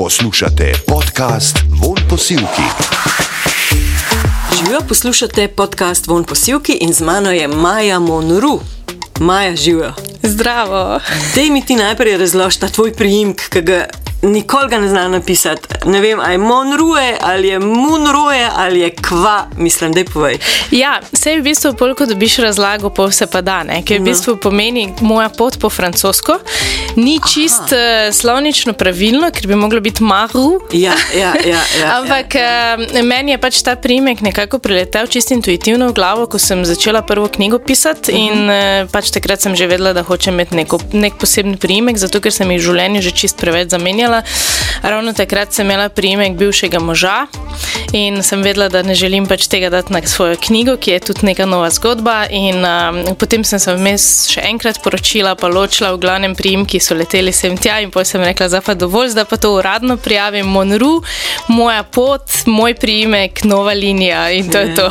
Poslušate podcast Von Posilki. Živijo, poslušate podcast Von Posilki in z mano je Maja Monru. Maja, živijo. Zdravo. Dej mi ti najprej razloži ta tvoj priimek, ki ga nikoli ga ne zna napisati. Ne vem, ali je Monrue, ali je Munrue, ali je kva, mislim, da je povej. Ja, vse je v bistvu bolj, ko dobiš razlago, pa vse pa da, ne? ker v No. bistvu pomeni moja pot po francosko. Ni čist uh, slovnično pravilno, ker bi moglo biti maru. Ja, ja, ja. ja Ampak ja. Uh, meni je pač ta primek nekako priletel čisto intuitivno v glavo, ko sem začela prvo knjigo pisati. Uh -huh. In uh, pač takrat sem že vedela, da hočem imeti neko, nek poseben primek, zato ker sem jih v življenju že čist preveč zamenjala. Ravno takrat sem imela primek bivšega moža in sem vedela, da ne želim pač tega dati na svojo knjigo, ki je tudi neka nova zgodba. In um, potem sem se vmes še enkrat poročila, pa ločila, v glavnem primki so leteli sem tja in potem sem rekla, da pa dovolj, zdaj pa to uradno prijavim, Monru, moja pot, moj primek, nova linija in to je to.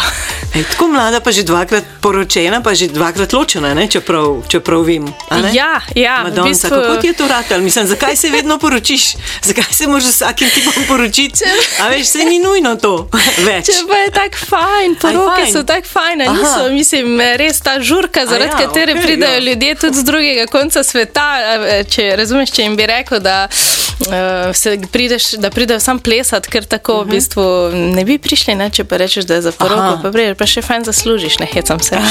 Ej, tako mlada, pa že dvakrat poročena, pa že dvakrat ločena, ne? čeprav, čeprav vem. Ja, ja, v Madonna, bistvu- kako ti je to ratelj? Mislim, zakaj se vedno poročiš? Zakaj se moraš z vsakim tipom poročiti? A veš, se ni nujno to več. Če pa je tako fajn, poroke fajn? so tako fajne, Aha. niso, mislim, res ta žurka, zaradi ja, ja, katere okay, pridejo ja. ljudje tudi z drugega konca sveta. a, Če razumeš, če jim bi rekel, da, uh, se prideš, da pridejo sam plesati, ker tako uh -huh. v bistvu ne bi prišli, ne, če pa rečeš, da je za poroko, pa prideš, pa še fajn zaslužiš, ne hecam se.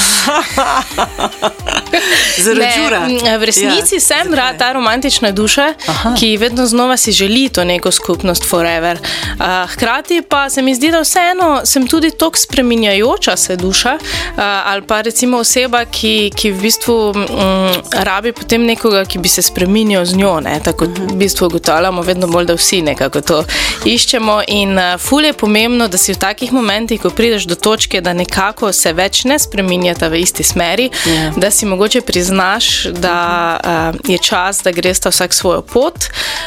Ne, m, V resnici ja, sem rad ta romantična duša, Aha. ki vedno znova si želi to neko skupnost forever. Uh, hkrati pa se mi zdi, da vseeno sem tudi tako spreminjajoča se duša uh, ali pa recimo oseba, ki, ki v bistvu um, rabi potem nekoga, ki bi se spremenil z njo. Ne? Tako v bistvu ugotavljamo vedno bolj, da vsi nekako to iščemo. In uh, ful je pomembno, da si v takih momentih, ko prideš do točke, da nekako se več ne spreminjata v isti smeri, Ja. da si mogoče priznaš, da uh, je čas, da greš ta vsak svojo pot.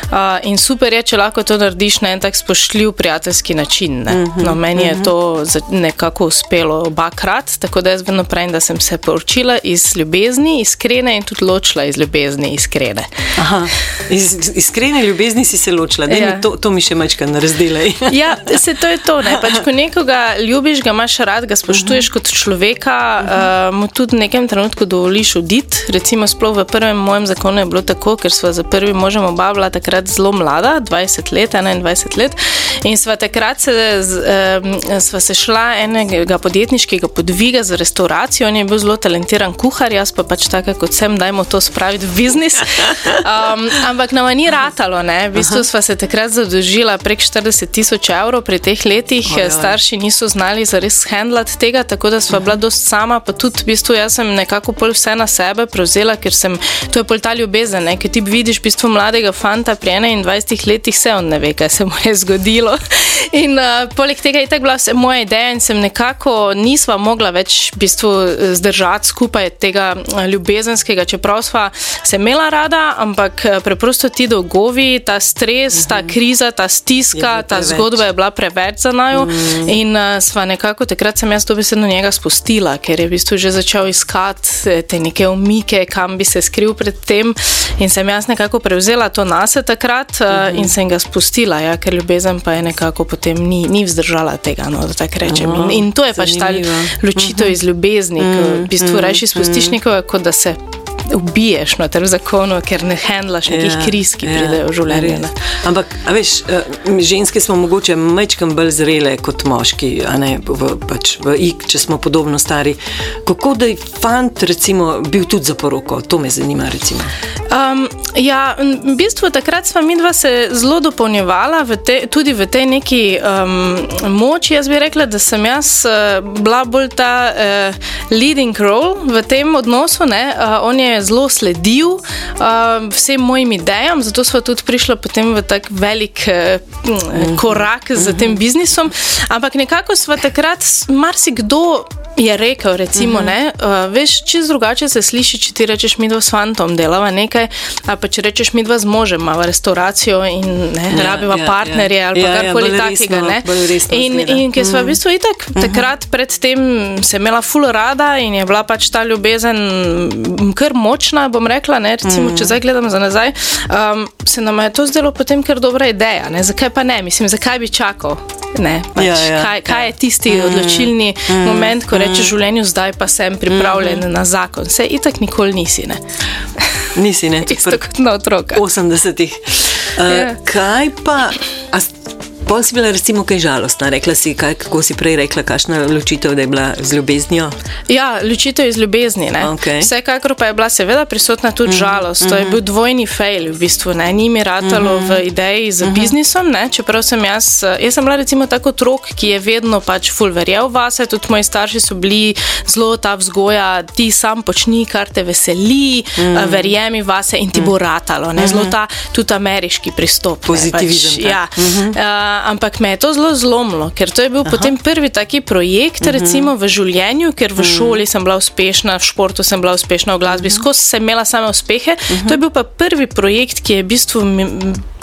Uh, in super je, če lahko to narediš na en tak spoštljiv, prijateljski način. ne. No, meni je to za- nekako uspelo obakrat, tako da jaz vedno pravim, da sem se poročila iz ljubezni, iskrene in tudi ločila iz ljubezni, iskrene. Aha, iz iskrene ljubezni si se ločila, da Ja. mi to, to mi še mečkaj razdelaj. Ja, se to je to. Ne? Pač, ko nekoga ljubiš, ga imaš rad, ga spoštuješ kot človeka, uh, mu tudi v nekem trenutku dovoliš oditi. Recimo, sploh v prvem mojem zakonu je bilo tako, ker sva za prvim možem oba bila takrat zelo mlada, 20 let, 21 let. In sva takrat se, z, um, sva se šla enega podjetniškega podviga za restauracijo. On je bil zelo talentiran kuhar, jaz pa pač taka kot sem, dajmo to spraviti v biznis. Um, ampak nam ni ratalo, ne? v bistvu sva se takrat zadolžila prek 40 tisoč evrov pri teh letih, Ojoj. starši niso znali zares handlati tega, tako da sva bila dost sama, pa tudi v bistvu jaz sem nekako pol vse na sebe prevzela, ker sem, to je pol ta ljubezen, ne? ker ti vidiš v bistvu mladega fanta pri 21 letih, se on ne ve, kaj se mu je zgodilo. In uh, poleg tega je tako bila vse moja ideja in sem nekako nisva mogla več v bistvu eh, zdržati skupaj tega eh, ljubezenskega, čeprav sva se imela rada, ampak preprosto ti dolgovi, ta stres, ta kriza, ta stiska, ta zgodba je bila preveč za naju. Mm. In uh, sva nekako takrat sem jaz dobesedno njega spustila, ker je v bistvu že začel iskati eh, te neke umike, kam bi se skril pred tem. In sem jaz nekako prevzela to nase takrat uh, mm. in sem ga spustila, ja, ker ljubezen pa je nekako potem ni, ni vzdržala tega, no, da tako rečem. In, in to je pač ta zanimivo. ločitev iz ljubezni, ko v bistvu reši spustiš nekoga, kot da se ubiješ no, ter v zakonu, ker ne handlaš nekih Ja, kriz, ki ja, pridejo v življenje. ne. Ampak, a veš, eh, ženske smo mogoče mečkam bolj zrele kot moški, a ne v, pač v ik, če smo podobno stari. Kako da je fant, recimo, bil tudi za poroko? To me zanima, recimo. Um, ja, v bistvu takrat smo mi dva se zelo dopolnjevala, v te, tudi v tej neki um, moči. Jaz bi rekla, da sem jaz uh, bila bolj ta uh, leading role v tem odnosu. ne. Uh, on je zelo sledil uh, vsem mojim idejam, zato smo tudi prišli potem v tak velik uh, korak z tem biznisom. Ampak nekako smo takrat marsikdo je rekel, recimo, uh -huh. ne, uh, veš, čez drugače se sliši, če ti rečeš, mi dva s fantom delava nekaj, ali pa če rečeš, mi dva z možem imamo restauracijo in ne, ja, rabiva ja, partnerje ja. ali ja, karkoli ja, takega. Resno, in in ker smo v bistvu itak, uh -huh. takrat predtem se imela ful rada in je bila pač ta ljubezen kar močna, bom rekla, ne, recimo, uh -huh. če zdaj gledam za nazaj, um, se nam je to zdelo potem kar dobra ideja. Ne, zakaj pa ne, mislim, zakaj bi čakal? Ne, pač, ja, ja, kaj, kaj je tisti mm, odločilni mm, moment, ko rečeš življenju, zdaj pa sem pripravljen mm. na zakon. Se itak nikoli nisi. Ne? Nisi, ne? Isto kot na otroka. 80-ih. Uh, yeah. Kaj pa? Pol si bila recimo kaj žalostna, rekla si, kaj, kako si prej rekla, kakšna ločitev, da je bila z ljubeznijo? Ja, ločitev iz ljubezni. Okay. Vsekakor pa je bila seveda prisotna tudi mm -hmm. žalost. To je mhm. bil dvojni fail, v bistvu. Ne? Ni mi ratalo mm -hmm. v ideji z mm -hmm. biznisom, ne? čeprav sem jaz, jaz sem bila recimo tako otrok, ki je vedno pač full verjel vase, tudi moji starši so bili zelo ta vzgoja, ti sam počni, kar te veseli, mm verjemi vase in ti bo mhm. ratalo. Ne? Zelo mhm. ta tudi ameriški pristop. Pozitivizem. Pač, ja. mm -hmm. uh, ampak me je to zelo zlomilo, ker to je bil Aha. potem prvi taki projekt, mhm. recimo v življenju, ker v mhm. šoli sem bila uspešna, v športu sem bila uspešna, v glasbi, mhm. skozi sem imela same uspehe. To je bil pa prvi projekt, ki je v bistvu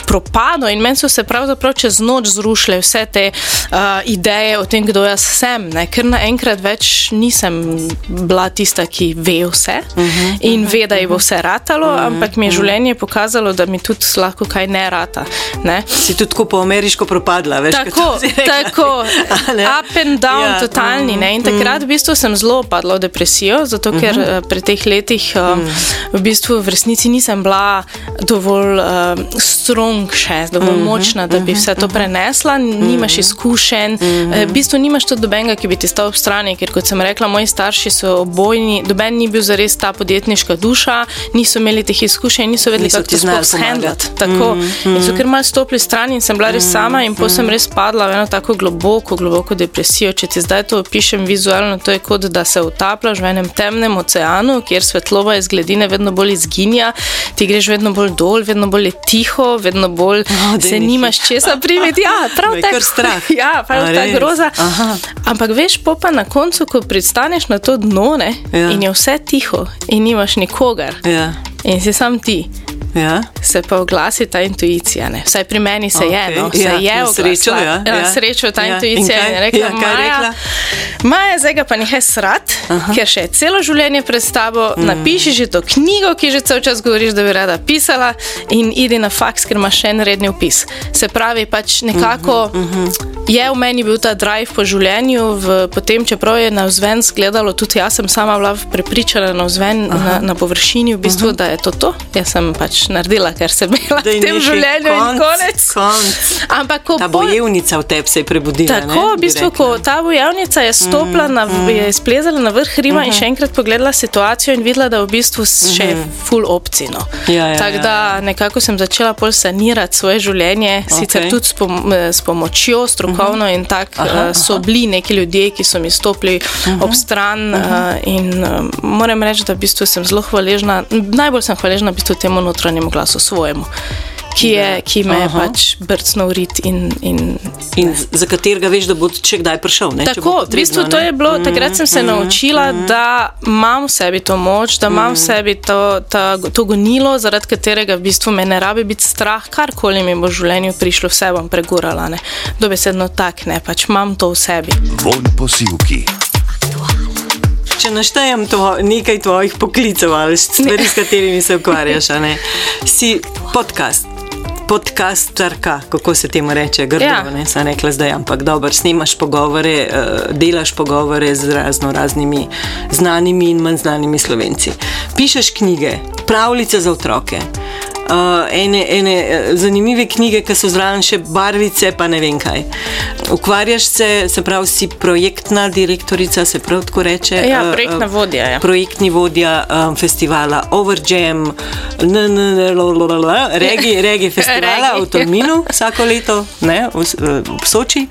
propadlo in meni so se pravzaprav čez noč zrušile vse te uh, ideje o tem, kdo jaz sem, ne? ker naenkrat več nisem bila tista, ki ve vse uh mhm, -huh, in uh -huh, ve, da je bo vse ratalo, uh mhm, -huh, ampak mi je mhm. življenje pokazalo, da mi tudi lahko kaj ne rata. Ne? Si tudi tako po ameriško propadla, veš? Tako, tako, up and down, ja, totalni. Ne? In takrat v bistvu sem zelo padla v depresijo, zato ker uh -huh. pri teh letih um, v bistvu v resnici nisem bila dovolj um, strong strong še, dovolj mm -hmm, močna, da bi vse to mhm. prenesla, nimaš mhm. izkušenj, mm -hmm. v bistvu nimaš tudi dobenega, ki bi ti stal ob strani, ker kot sem rekla, moji starši so obojni, doben ni bil zares ta podjetniška duša, niso imeli teh izkušenj, niso vedeli, kako ti znati shendlati. Tako, mm -hmm. in so kar mal stopili stran in sem bila res sama in potem sem res padla v eno tako globoko, globoko depresijo. Če ti zdaj to opišem vizualno, to je kot da se utapljaš v enem temnem oceanu, kjer svetloba iz gledine vedno bolj izginja, ti greš vedno bolj dol, vedno bolj tiho, vedno vedno bolj oh, se nimaš česa primeti. Ja, prav tako. Je strah. Ja, prav tako groza. Aha. Ampak veš, pa na koncu, ko pristaneš na to dno ne, ja. in je vse tiho in nimaš nikogar. Ja. In si sam ti. Ja. Se pa oglasi ta intuicija. Ne? Vsaj pri meni se okay. je, no? se ja, je srečo, ja. Ja, ja. srečo ta ja. intuicija. In kaj, in rekla, ja, Maja, rekla? Maja, zdaj ga pa nekaj srat, Aha. ker še je celo življenje pred tabo. Mm. Napiši že to knjigo, ki že cel čas govoriš, da bi rada pisala, in idi na faks, ker imaš še en redni opis. Se pravi, pač nekako mm -hmm, mm -hmm. je v meni bil ta drive po življenju, v, potem, čeprav je na vzven zgledalo, tudi jaz sem sama bila prepričana na vzven, na, na površini, v bistvu, mhm. -huh. da je to to. Jaz sem pač naredila, kar sem imela v tem življenju konc, in konec. konc. Ampak, ko ta bojevnica v tebi se je prebudila. Tako, ne, v bistvu, ko ta bojevnica je stopila, mm, na, mm. je splezala na vrh Rima mm -hmm. in mhm. še enkrat pogledala situacijo in videla, da v bistvu še je mm -hmm. full opcino. Ja, ja, Tako ja, da ja. nekako sem začela pol sanirati svoje življenje, okay. sicer tudi s, pom s pomočjo strokovno mm -hmm. in tako uh, so bili neki ljudje, ki so mi stopili mm -hmm. ob stran mm -hmm. uh, in uh, moram reči, da v bistvu sem zelo hvaležna, najbolj sem hvaležna v bistvu temu notranjemu glasu svojemu. Ki, je, ki me je pač brcnil rit. In, in, in za katerega veš, da bo če kdaj prišel. Ne, Tako, potrebno, v bistvu to je bilo, takrat sem se mm, naučila, mm, da imam v sebi to moč, da imam mm. v sebi to, ta, to gonilo, zaradi katerega v bistvu me ne rabi biti strah, karkoli mi bo v življenju prišlo, vse bom pregurala. Dobesedno tak, ne pač imam to v sebi. Von posilki. Če naštejem to, nekaj tvojih poklicev ali stvari, s katerimi se ukvarjaš, si podcast. Podcasterka, kako se temu reče, grdo, ja. ne sem rekla zdaj, ampak dobro, snimaš pogovore, eh, delaš pogovore z razno raznimi znanimi in manj znanimi slovenci. Pišeš knjige, pravljice za otroke uh, ene, ene eh, zanimive knjige, ki so zraven še barvice, pa ne vem kaj. Ukvarjaš se, se pravi, si projektna direktorica, se prav tako reče. Ja, uh, projektna vodja. Ja. Projektni vodja um, festivala Overjam, regi festivala v Tolminu vsako leto, ne, v, v Soči.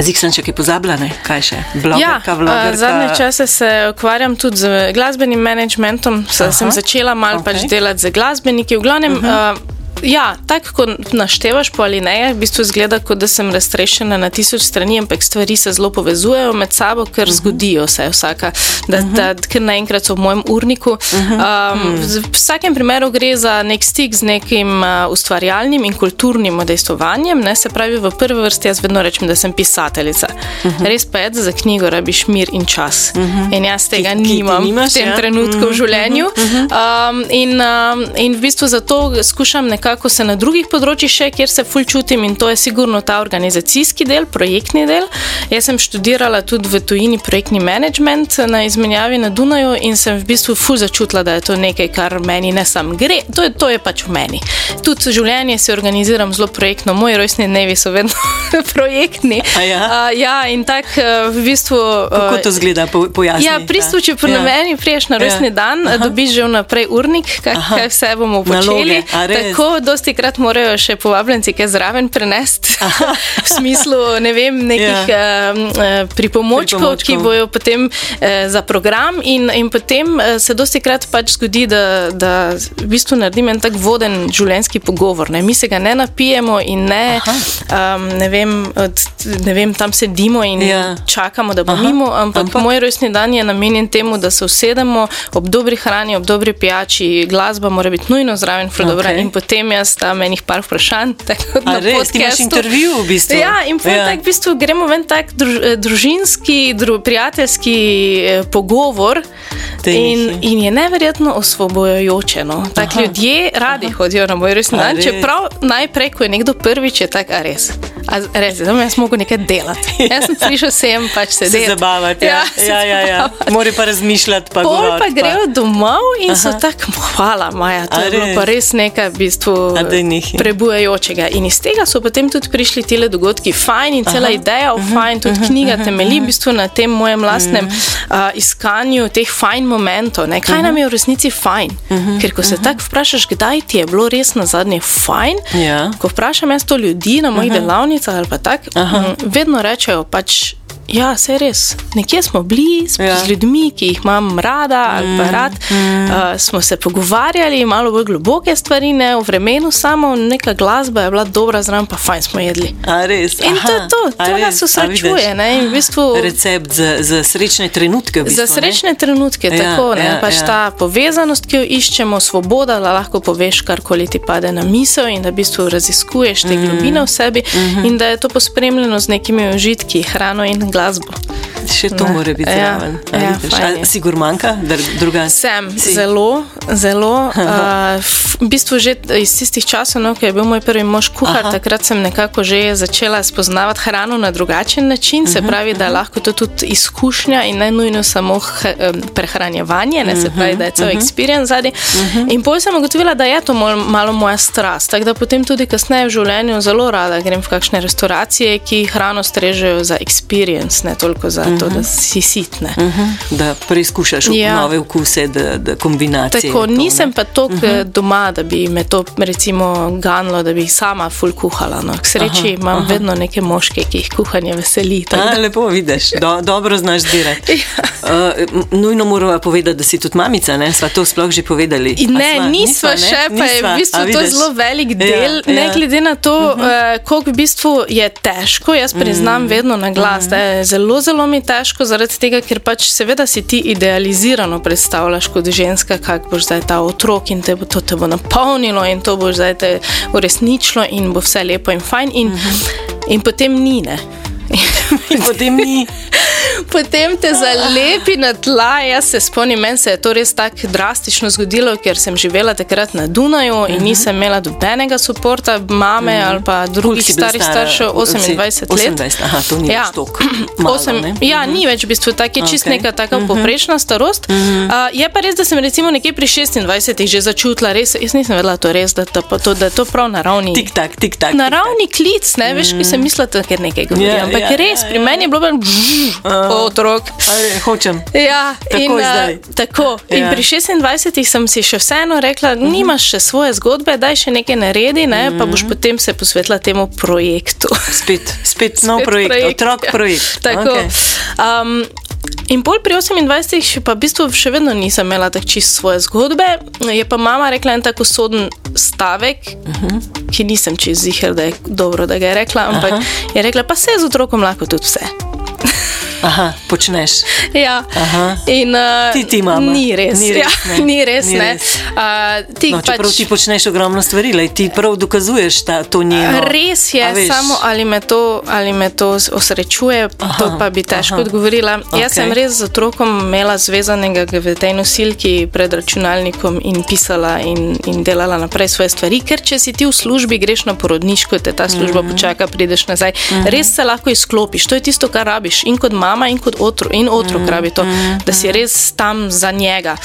Zdaj sem še kaj pozabila, ne? kaj še? Blogerka, ja, zadnje čase se ukvarjam tudi z glasbenim managementom. Aha, sem začela malo okay. pač delati z glasbeniki. V glavnem, uh -huh. uh, ja, tako kot naštevaš po alinejah, v bistvu zgleda, kot da sem raztrešena na tisoč strani, ampak stvari se zelo povezujejo med sabo, ker uh -huh. zgodijo se vsaka, da, uh -huh. da, ker naenkrat so v mojem urniku. Uh -huh. um, v vsakem primeru gre za nek stik z nekim uh, ustvarjalnim in kulturnim udejstvovanjem. Ne? Se pravi, v prvi vrsti jaz vedno rečem, da sem pisateljica. Uh -huh. Res pa je, da za knjigo rabiš mir in čas. Uh -huh. In jaz tega ki, nimam ki nimaš, v tem ja? trenutku uh -huh. v življenju. Uh -huh. um, in, um, in v bistvu zato skušam nekako se na drugih področjih še, kjer se ful čutim in to je sigurno ta organizacijski del, projektni del. Jaz sem študirala tudi v tujini projektni management na izmenjavi na Dunaju in sem v bistvu ful začutila, da je to nekaj, kar meni ne sam gre. To je, to je pač v meni. Tudi življenje si organiziram zelo projektno, moji rojstni dnevi so vedno projektni. Ja? Uh, ja, in tako uh, v bistvu. Uh, Kako to zgleda, po, pojasni? Ja, pristopi, če po ja. meni priješ na rojstni ja. dan, Aha. dobiš že vnaprej urnik, kaj, kaj vse bomo počeli. Tako, dosti krat morajo še povabljenci kaj zraven prenesti, v smislu ne vem, nekih ja. uh, pripomočkov, pripomočkov, ki bojo potem uh, za program. In, in potem uh, se dosti krat pač zgodi, da, da v bistvu naredim en tak voden življenjski pogovor. Ne? Mi se ga ne napijemo in ne, um, ne, vem, od, ne vem, tam sedimo in ja. čakamo, da bo Aha. mimo, ampak, ampak moj rojstni dan je namenjen temu, da se usedemo ob dobri hrani, ob dobri pijači, glasba mora biti nujno zraven, okay. in potem jaz tam enih par vprašanj. Na res, ti imaš intervju v bistvu. Ja, in ja. Tak, v bistvu gremo ven tak druž, eh, družinski, dru, prijateljski eh, pogovor. In, in je neverjetno osvobojujoče. No? Tako ljudje radi aha. hodijo na moj resni dan. Čeprav najprej, ko je nekdo prvič, je tako res. A res, da jaz mogo nekaj delati. Jaz sem prišel sem, pač se delati. Zabavati. Ja, ja, ja. ja. Mori pa razmišljati. Pa Pol pa grejo domov in Aha. so tako, hvala, Maja, to A je res? bilo pa res nekaj v bistvu prebujajočega. In iz tega so potem tudi prišli ti dogodki, fajn in cela Aha. ideja o mhm. fajn, tudi mhm. knjiga temelji v bistvu na tem mojem lastnem uh, iskanju teh fajn momentov. Ne? Kaj nam je v resnici fajn? Ker ko se tako vprašaš, kdaj ti je bilo res na zadnje fajn, ja. ko vprašam jaz to ljudi na mojih delavnicah, ali pa tako, vedno rečejo pač. Ja, se res. Nekje smo bili s, ja. z ljudmi, ki jih imam rada ali pa mm, rad. Mm. Uh, smo se pogovarjali, malo bolj globoke stvari, ne v vremenu, samo neka glasba je bila dobra, zraven pa fajn smo jedli. A, res. In Aha. to je to, to nas usrečuje. V bistvu, Recept za, za srečne trenutke. V bistvu, za srečne ne? trenutke, ja, tako. Ja, pač ja. Ta povezanost, ki jo iščemo, svoboda, da lahko poveš, karkoli ti pade na misel in da v bistvu raziskuješ te mm. globine v sebi mm -hmm. in da je to pospremljeno z nekimi užitki, hrano in glasbo glasbo. Še to ne. mora biti ja, zraven. Ja, si gurmanka, druga? Sem si. zelo, zelo. uh, v bistvu že iz tistih časov, no, ko je bil moj prvi mož kuhar, Aha. takrat sem nekako že začela spoznavati hrano na drugačen način. Se mhm, pravi, da je -huh. lahko to tudi izkušnja in ne nujno samo prehranjevanje, ne, se pravi, da je cel experience zadnji. In potem sem ugotovila, da je to malo moja strast. Tako da potem tudi kasneje v življenju zelo rada grem v kakšne restauracije, ki hrano strežejo za experience ne toliko za to, uh -huh. da si sitne. Uh mhm. -huh. Da preizkušaš ja. nove okuse, da, da kombinacije. Tako, to, nisem pa toliko uh -huh. doma, da bi me to recimo ganilo, da bi sama ful kuhala. No. K sreči aha, imam aha. vedno neke moške, ki jih kuhanje veseli. A, lepo vidiš, Do, dobro znaš delati. ja. uh, nujno moramo povedati, da si tudi mamica, ne? sva to sploh že povedali. Ne, sva, nisva, nisva še, ne? pa je v bistvu A, to zelo velik ja, del. Ja, ne ja. glede na to, uh -huh. uh, koliko v bistvu je težko, jaz priznam -huh. vedno na glas. Uh -huh zelo, zelo mi težko, zaradi tega, ker pač seveda si ti idealizirano predstavljaš kot ženska, kako boš zdaj ta otrok in te bo to te bo napolnilo in to boš zdaj te uresničilo in bo vse lepo in fajn. In, mm -hmm. in potem ni ne. potem ni. Potem te zalepi na tla. Jaz se spomnim, meni se je to res tako drastično zgodilo, ker sem živela takrat na Dunaju in uh mhm. -huh. nisem imela dobenega podpora, mame uh mhm. -huh. ali pa drugih starih staršev, 28 let. 28, aha, to ni ja. več tako. Ja, uh -huh. ni več v bistvu tako, je čist okay. neka taka uh mhm. -huh. poprečna starost. Uh -huh. uh, je pa res, da sem recimo nekje pri 26 že začutila, res, jaz nisem vedela, to res, da, to, to, da je to prav naravni. Tik tak, tik tak. Naravni tik klic, ne veš, ki sem mislila, da je nekaj govorila. Yeah, ampak yeah, res, yeah, pri yeah. meni je bilo. Uh, otrok. Ali, hočem. Ja, in, uh, tako. in ja. pri 26 sem si še vseeno rekla. -huh. nimaš še svoje zgodbe, daj še nekaj naredi, ne, -huh. pa boš mhm. potem se posvetila temu projektu. Spet, spet, spet nov projekt, projekt, otrok ja. projekt. Tako. Okay. Um, In pol pri 28, še pa v bistvu še vedno nisem imela tako čist svoje zgodbe. Je pa mama rekla en tako soden stavek, uh -huh. ki nisem čist ziger, da je dobro, da ga je rekla, ampak Aha. je rekla, pa se z otrokom lahko tudi vse. Aha, počneš. Ja. In, uh, ti ti imaš. Ni res. Ni res. Ja, ni res, ni res. Uh, ti, no, čeprav pač, ti počneš ogromno stvari, le ti prav dokazuješ ta, to njeno. Res je, samo ali me to, ali me to osrečuje, aha, to pa bi težko aha. odgovorila. Okay. Jaz sem res z otrokom imela zvezanega v tej nosilki pred računalnikom in pisala in, in delala naprej svoje stvari, ker če si ti v službi, greš na porodniško, te ta služba mm -hmm. počaka, prideš nazaj. Mm -hmm. Res se lahko izklopiš, to je tisto, kar rabiš. In kot mama, in kot otrok, in otrok mm, rabi to, mm, da si res tam za njega.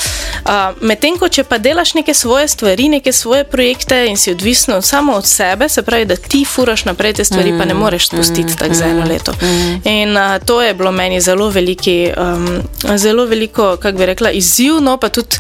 Uh, Medtem ko če pa delaš neke svoje stvari, neke svoje projekte in si odvisen samo od sebe, se pravi, da ti furaš naprej te stvari, mm, pa ne mm, moreš spustiti mm, tako za eno mm, leto. Mm. In uh, to je bilo meni zelo, veliki, um, zelo veliko, kako bi rekla, izziv, no pa tudi.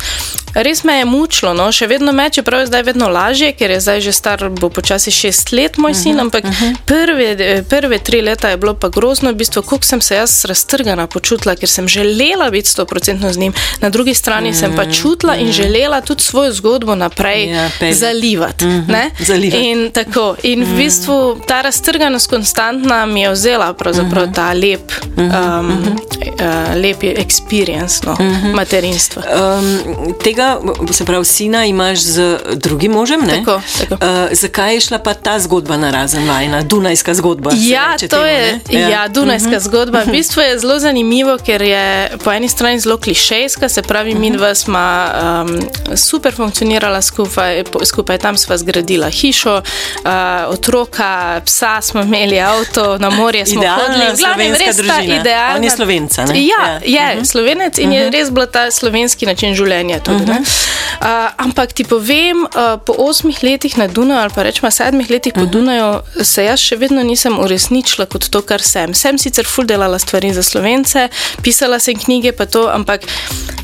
Res me je mučilo, no? še vedno me, čeprav je zdaj vedno lažje, ker je zdaj že star, bo počasi šest let moj uh -huh, sin, ampak uh -huh. prve, prve tri leta je bilo pa grozno, v bistvu, koliko sem se jaz raztrgana počutila, ker sem želela biti sto procentno z njim, na drugi strani uh -huh, sem pa čutila uh -huh. in želela tudi svojo zgodbo naprej ja, zalivati. Uh -huh, zalivati. In, tako, in -huh. v bistvu ta raztrganost konstantna mi je vzela pravzaprav uh -huh. ta lep, um, uh -huh. uh, lep experience no, uh -huh. materinstva. Um, tega, se pravi, sina imaš z drugim možem. Tako, tako. Uh, zakaj je šla pa ta zgodba na razen vajna, Dunajska zgodba? Ja, to temu, je ja. Ja, Dunajska mhm. -huh. zgodba. V bistvu je zelo zanimivo, ker je po eni strani zelo klišejska, se pravi, uh -huh. mi dva smo um, super funkcionirala skupaj, skupaj tam sva zgradila hišo, uh, otroka, psa smo imeli, avto, na morje smo hodili. Glavno, res družina. ta idealna. On je slovenca. Ja, ja, je uh mhm. -huh. slovenec in uh -huh. je mhm. res bil ta slovenski način življenja. Tudi, uh -huh. uh, ampak ti povem, uh, po osmih letih na Dunaju, ali pa rečemo sedmih letih po uh -huh. Dunaju, se jaz še vedno nisem uresničila kot to, kar sem. Sem sicer ful delala stvari za slovence, pisala sem knjige, pa to, ampak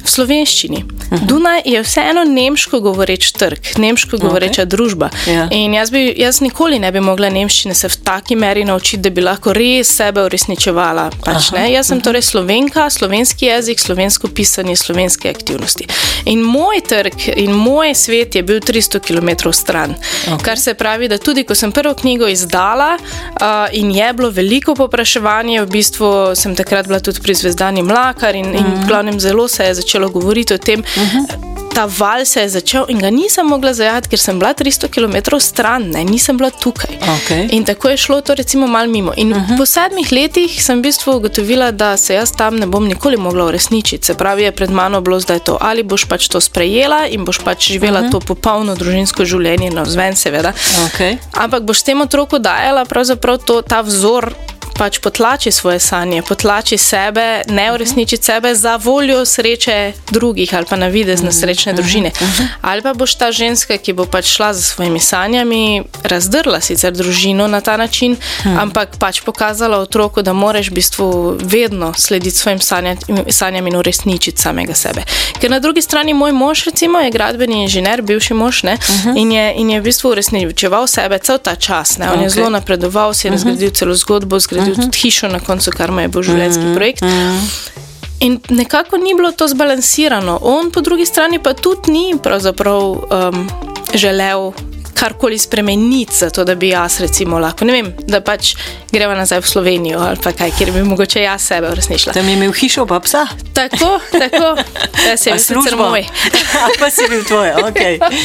v slovenščini. Uh -huh. Dunaj je vseeno nemško govoreč trg, nemško govoreča okay. družba. Yeah. Ja. In jaz, bi, jaz nikoli ne bi mogla nemščine se v taki meri naučiti, da bi lahko res sebe uresničevala. Pač, jaz sem torej slovenka, slovenski jezik, slovensko pisanje, slovenske aktivnosti. In moj trg in moj svet je bil 300 km stran. Okay. Kar se pravi, da tudi ko sem prvo knjigo izdala uh, in je bilo veliko popraševanje, v bistvu sem takrat bila tudi pri Zvezdani Mlakar in, in mhm. glavnem zelo se je začelo govoriti o tem. Mm -hmm ta val se je začel in ga nisem mogla zajati, ker sem bila 300 km stran, ne, nisem bila tukaj. Okay. In tako je šlo to recimo mal mimo. In uh mhm. -huh. po sedmih letih sem v bistvu ugotovila, da se jaz tam ne bom nikoli mogla uresničiti. Se pravi, je pred mano bilo zdaj to, ali boš pač to sprejela in boš pač živela uh mhm. -huh. to popolno družinsko življenje, no zven seveda. Okay. Ampak boš temu otroku dajala pravzaprav to, ta vzor pač potlači svoje sanje, potlači sebe, ne uresniči sebe za voljo sreče drugih ali pa na videz na srečne družine. Ali pa boš ta ženska, ki bo pač šla za svojimi sanjami, razdrla sicer družino na ta način, ampak pač pokazala otroku, da moraš v bistvu vedno slediti svojim sanjam in uresničiti samega sebe. Ker na drugi strani moj mož, recimo, je gradbeni inženir, bivši mož ne, in, je, in je v bistvu uresničeval sebe cel ta čas. Ne. On okay. je zelo napredoval, si je razgradil celo zgodbo, zgradil naredil uh -huh. tudi hišo na koncu, kar mu je bil življenjski uh -huh. projekt. Uh -huh. In nekako ni bilo to zbalansirano. On, po drugi strani, pa tudi ni um, želel karkoli spremeniti, zato da bi jaz, recimo, lahko, ne vem, da pač greva nazaj v Slovenijo ali pa kaj, kjer bi mogoče jaz sebe uresničila. Tam je imel hišo, pa psa. Tako, tako, da si bil sicer moj. pa si bil tvoj, ok.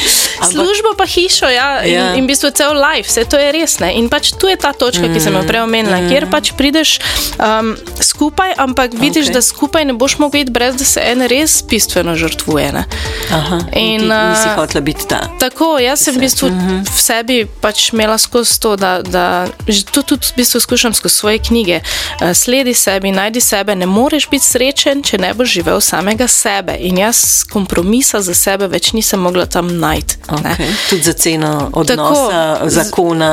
Službo pa hišo, ja, in, ja. in v bistvu cel life, vse to je res. Ne? In pač tu je ta točka, ki sem jo mm, prej omenila, mm. kjer pač prideš um, skupaj, ampak vidiš, okay. da skupaj ne boš mogel iti, brez da se en res bistveno žrtvuje. Ne? Aha, in, in ti, nisi uh, hotela biti ta. Tako, jaz sem v bistvu. Mm -hmm v sebi pač imela skozi to, da, da to tudi v bistvu skušam skozi svoje knjige. Eh, sledi sebi, najdi sebe, ne moreš biti srečen, če ne boš živel samega sebe. In jaz kompromisa za sebe več nisem mogla tam najti. Okay. Tudi za ceno odnosa, tako, zakona,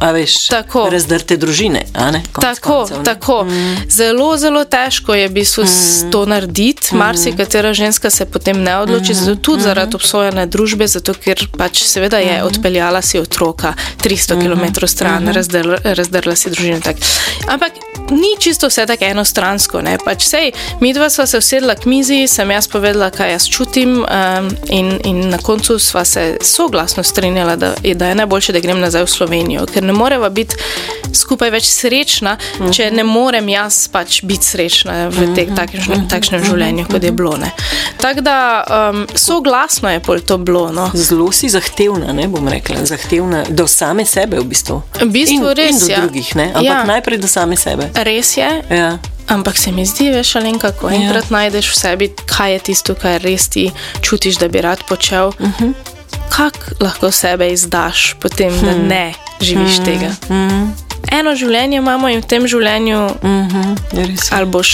a veš, tako, razdrte družine. Tako, koncev, tako. Mm. Zelo, zelo težko je v bistvu mm. to narediti. Mm. Marsikatera ženska se potem ne odloči, mm. zato tudi mm. zaradi obsojene družbe, zato ker pač seveda je mm. odpeljala speljala si otroka 300 km stran, razdrla, razdrla si družino. Tak. Ampak ni čisto vse tako enostransko. Ne? Pač sej, mi dva sva se usedla k mizi, sem jaz povedala, kaj jaz čutim, um, in, in na koncu sva se soglasno strinjala, da da je najboljše, da grem nazaj v Slovenijo, ker ne moreva biti skupaj več srečna, uh -huh. če ne morem jaz pač biti srečna v tek, takšnem, takšnem življenju, kot je bilo. Tako da um, soglasno je pol to bilo. No. Zelo si zahtevna, ne bom rekla, zahtevna do same sebe v bistvu. V bistvu in, res, in do ja. drugih, ne? ampak Ja. najprej do same sebe. Res je, Ja. Ampak se mi zdi, veš, ali kako Ja. enkrat najdeš v sebi, kaj je tisto, kar res ti čutiš, da bi rad počel. Uh Mhm. -huh. Kako lahko sebe izdaš, potem da Hm. ne živiš uh -huh. tega? Uh -huh. Eno življenje imamo in v tem življenju Mhm, je res. ali boš.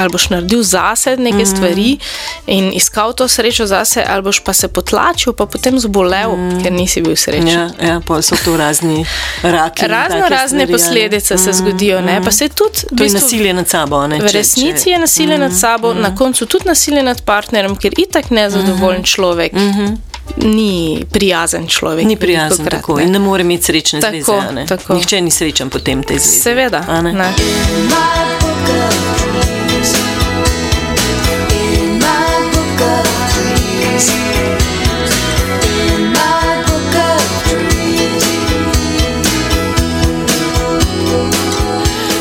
Ali boš naredil zase neke mm. stvari in iskal to srečo zase, ali boš pa se potlačil, pa potem zbolel, mm. ker nisi bil srečen. Ja, ja, pol so to razni raki. Razno razne stvari, a ne. posledice se zgodijo, ne? pa se tudi v To je bistvu- nasilje nad sabo. a Ne, V resnici je nasilje nad sabo, na koncu tudi nasilje nad partnerjem, ker itak nezadovoljen človek ni prijazen človek. Ni prijazen velikokrat, tako ne. in ne more imeti srečne Tako, zveze. a ne. tako. Nihče ni srečen potem te zveze. Seveda. a ne. Ne.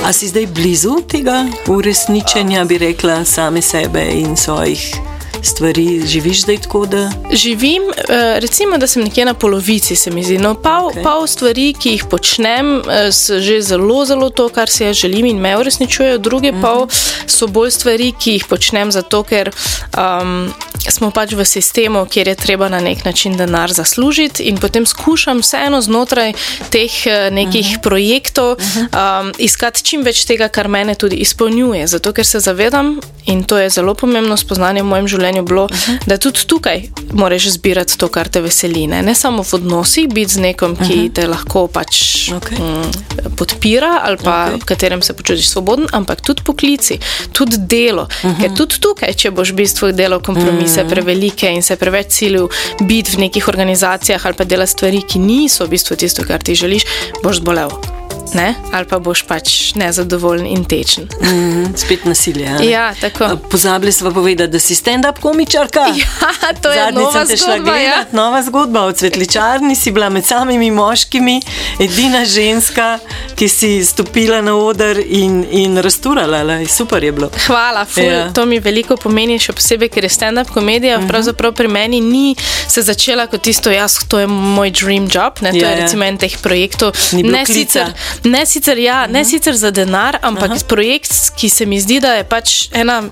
A si zdaj blizu tega uresničenja, bi rekla, same sebe in svojih stvari? Živiš zdaj tako, da Živim, eh, recimo, da sem nekje na polovici, se mi zdi. No, pol, okay. pol stvari, ki jih počnem, eh, so že zelo, zelo to, kar si jaz želim in me uresničujejo, druge Mhm. pa so bolj stvari, ki jih počnem zato, ker um, smo pač v sistemu, kjer je treba na nek način denar zaslužiti in potem skušam vseeno znotraj teh eh, nekih uh -huh. projektov um, iskati čim več tega, kar mene tudi izpolnjuje. Zato, ker se zavedam, in to je zelo pomembno spoznanje v mojem življenju, bilo, uh -huh. da tudi tukaj moraš zbirati to, kar te veseli. Ne, ne samo v odnosih, biti z nekom, ki uh -huh. te lahko pač Okej. mm, podpira ali pa okay. v katerem se počutiš svoboden, ampak tudi poklici, tudi delo. Uh -huh. Ker tudi tukaj, če boš v bistvu delal kompromise uh -huh. prevelike in se preveč cilil biti v nekih organizacijah ali pa delati stvari, ki niso v bistvu tisto, kar ti želiš, boš zbolel. Ne? Ali pa boš pač nezadovoljen in tečen. mm, spet nasilje? ne? Ja, tako. Pozabili smo povedati, da si stand-up komičarka. Ja, to je nova sem te šla zgodba. Ja. gledat, nova zgodba o cvetličarni, si bila med samimi moškimi, edina ženska, ki si stopila na oder in, in rasturala. lej, Super je bilo. Hvala, ful, Ja. ja. to mi veliko pomeni, še posebej, ker je stand-up komedija. Uh -huh. Pravzaprav pri meni ni se začela kot tisto, jaz, to je moj dream job. Ne, to Ja, ja, je ja. recimo en teh projektov. Ne klica. sicer, ne, sicer, ja, uh -huh. ne sicer za denar, ampak Aha. projekt, ki se mi zdi, da je pač ena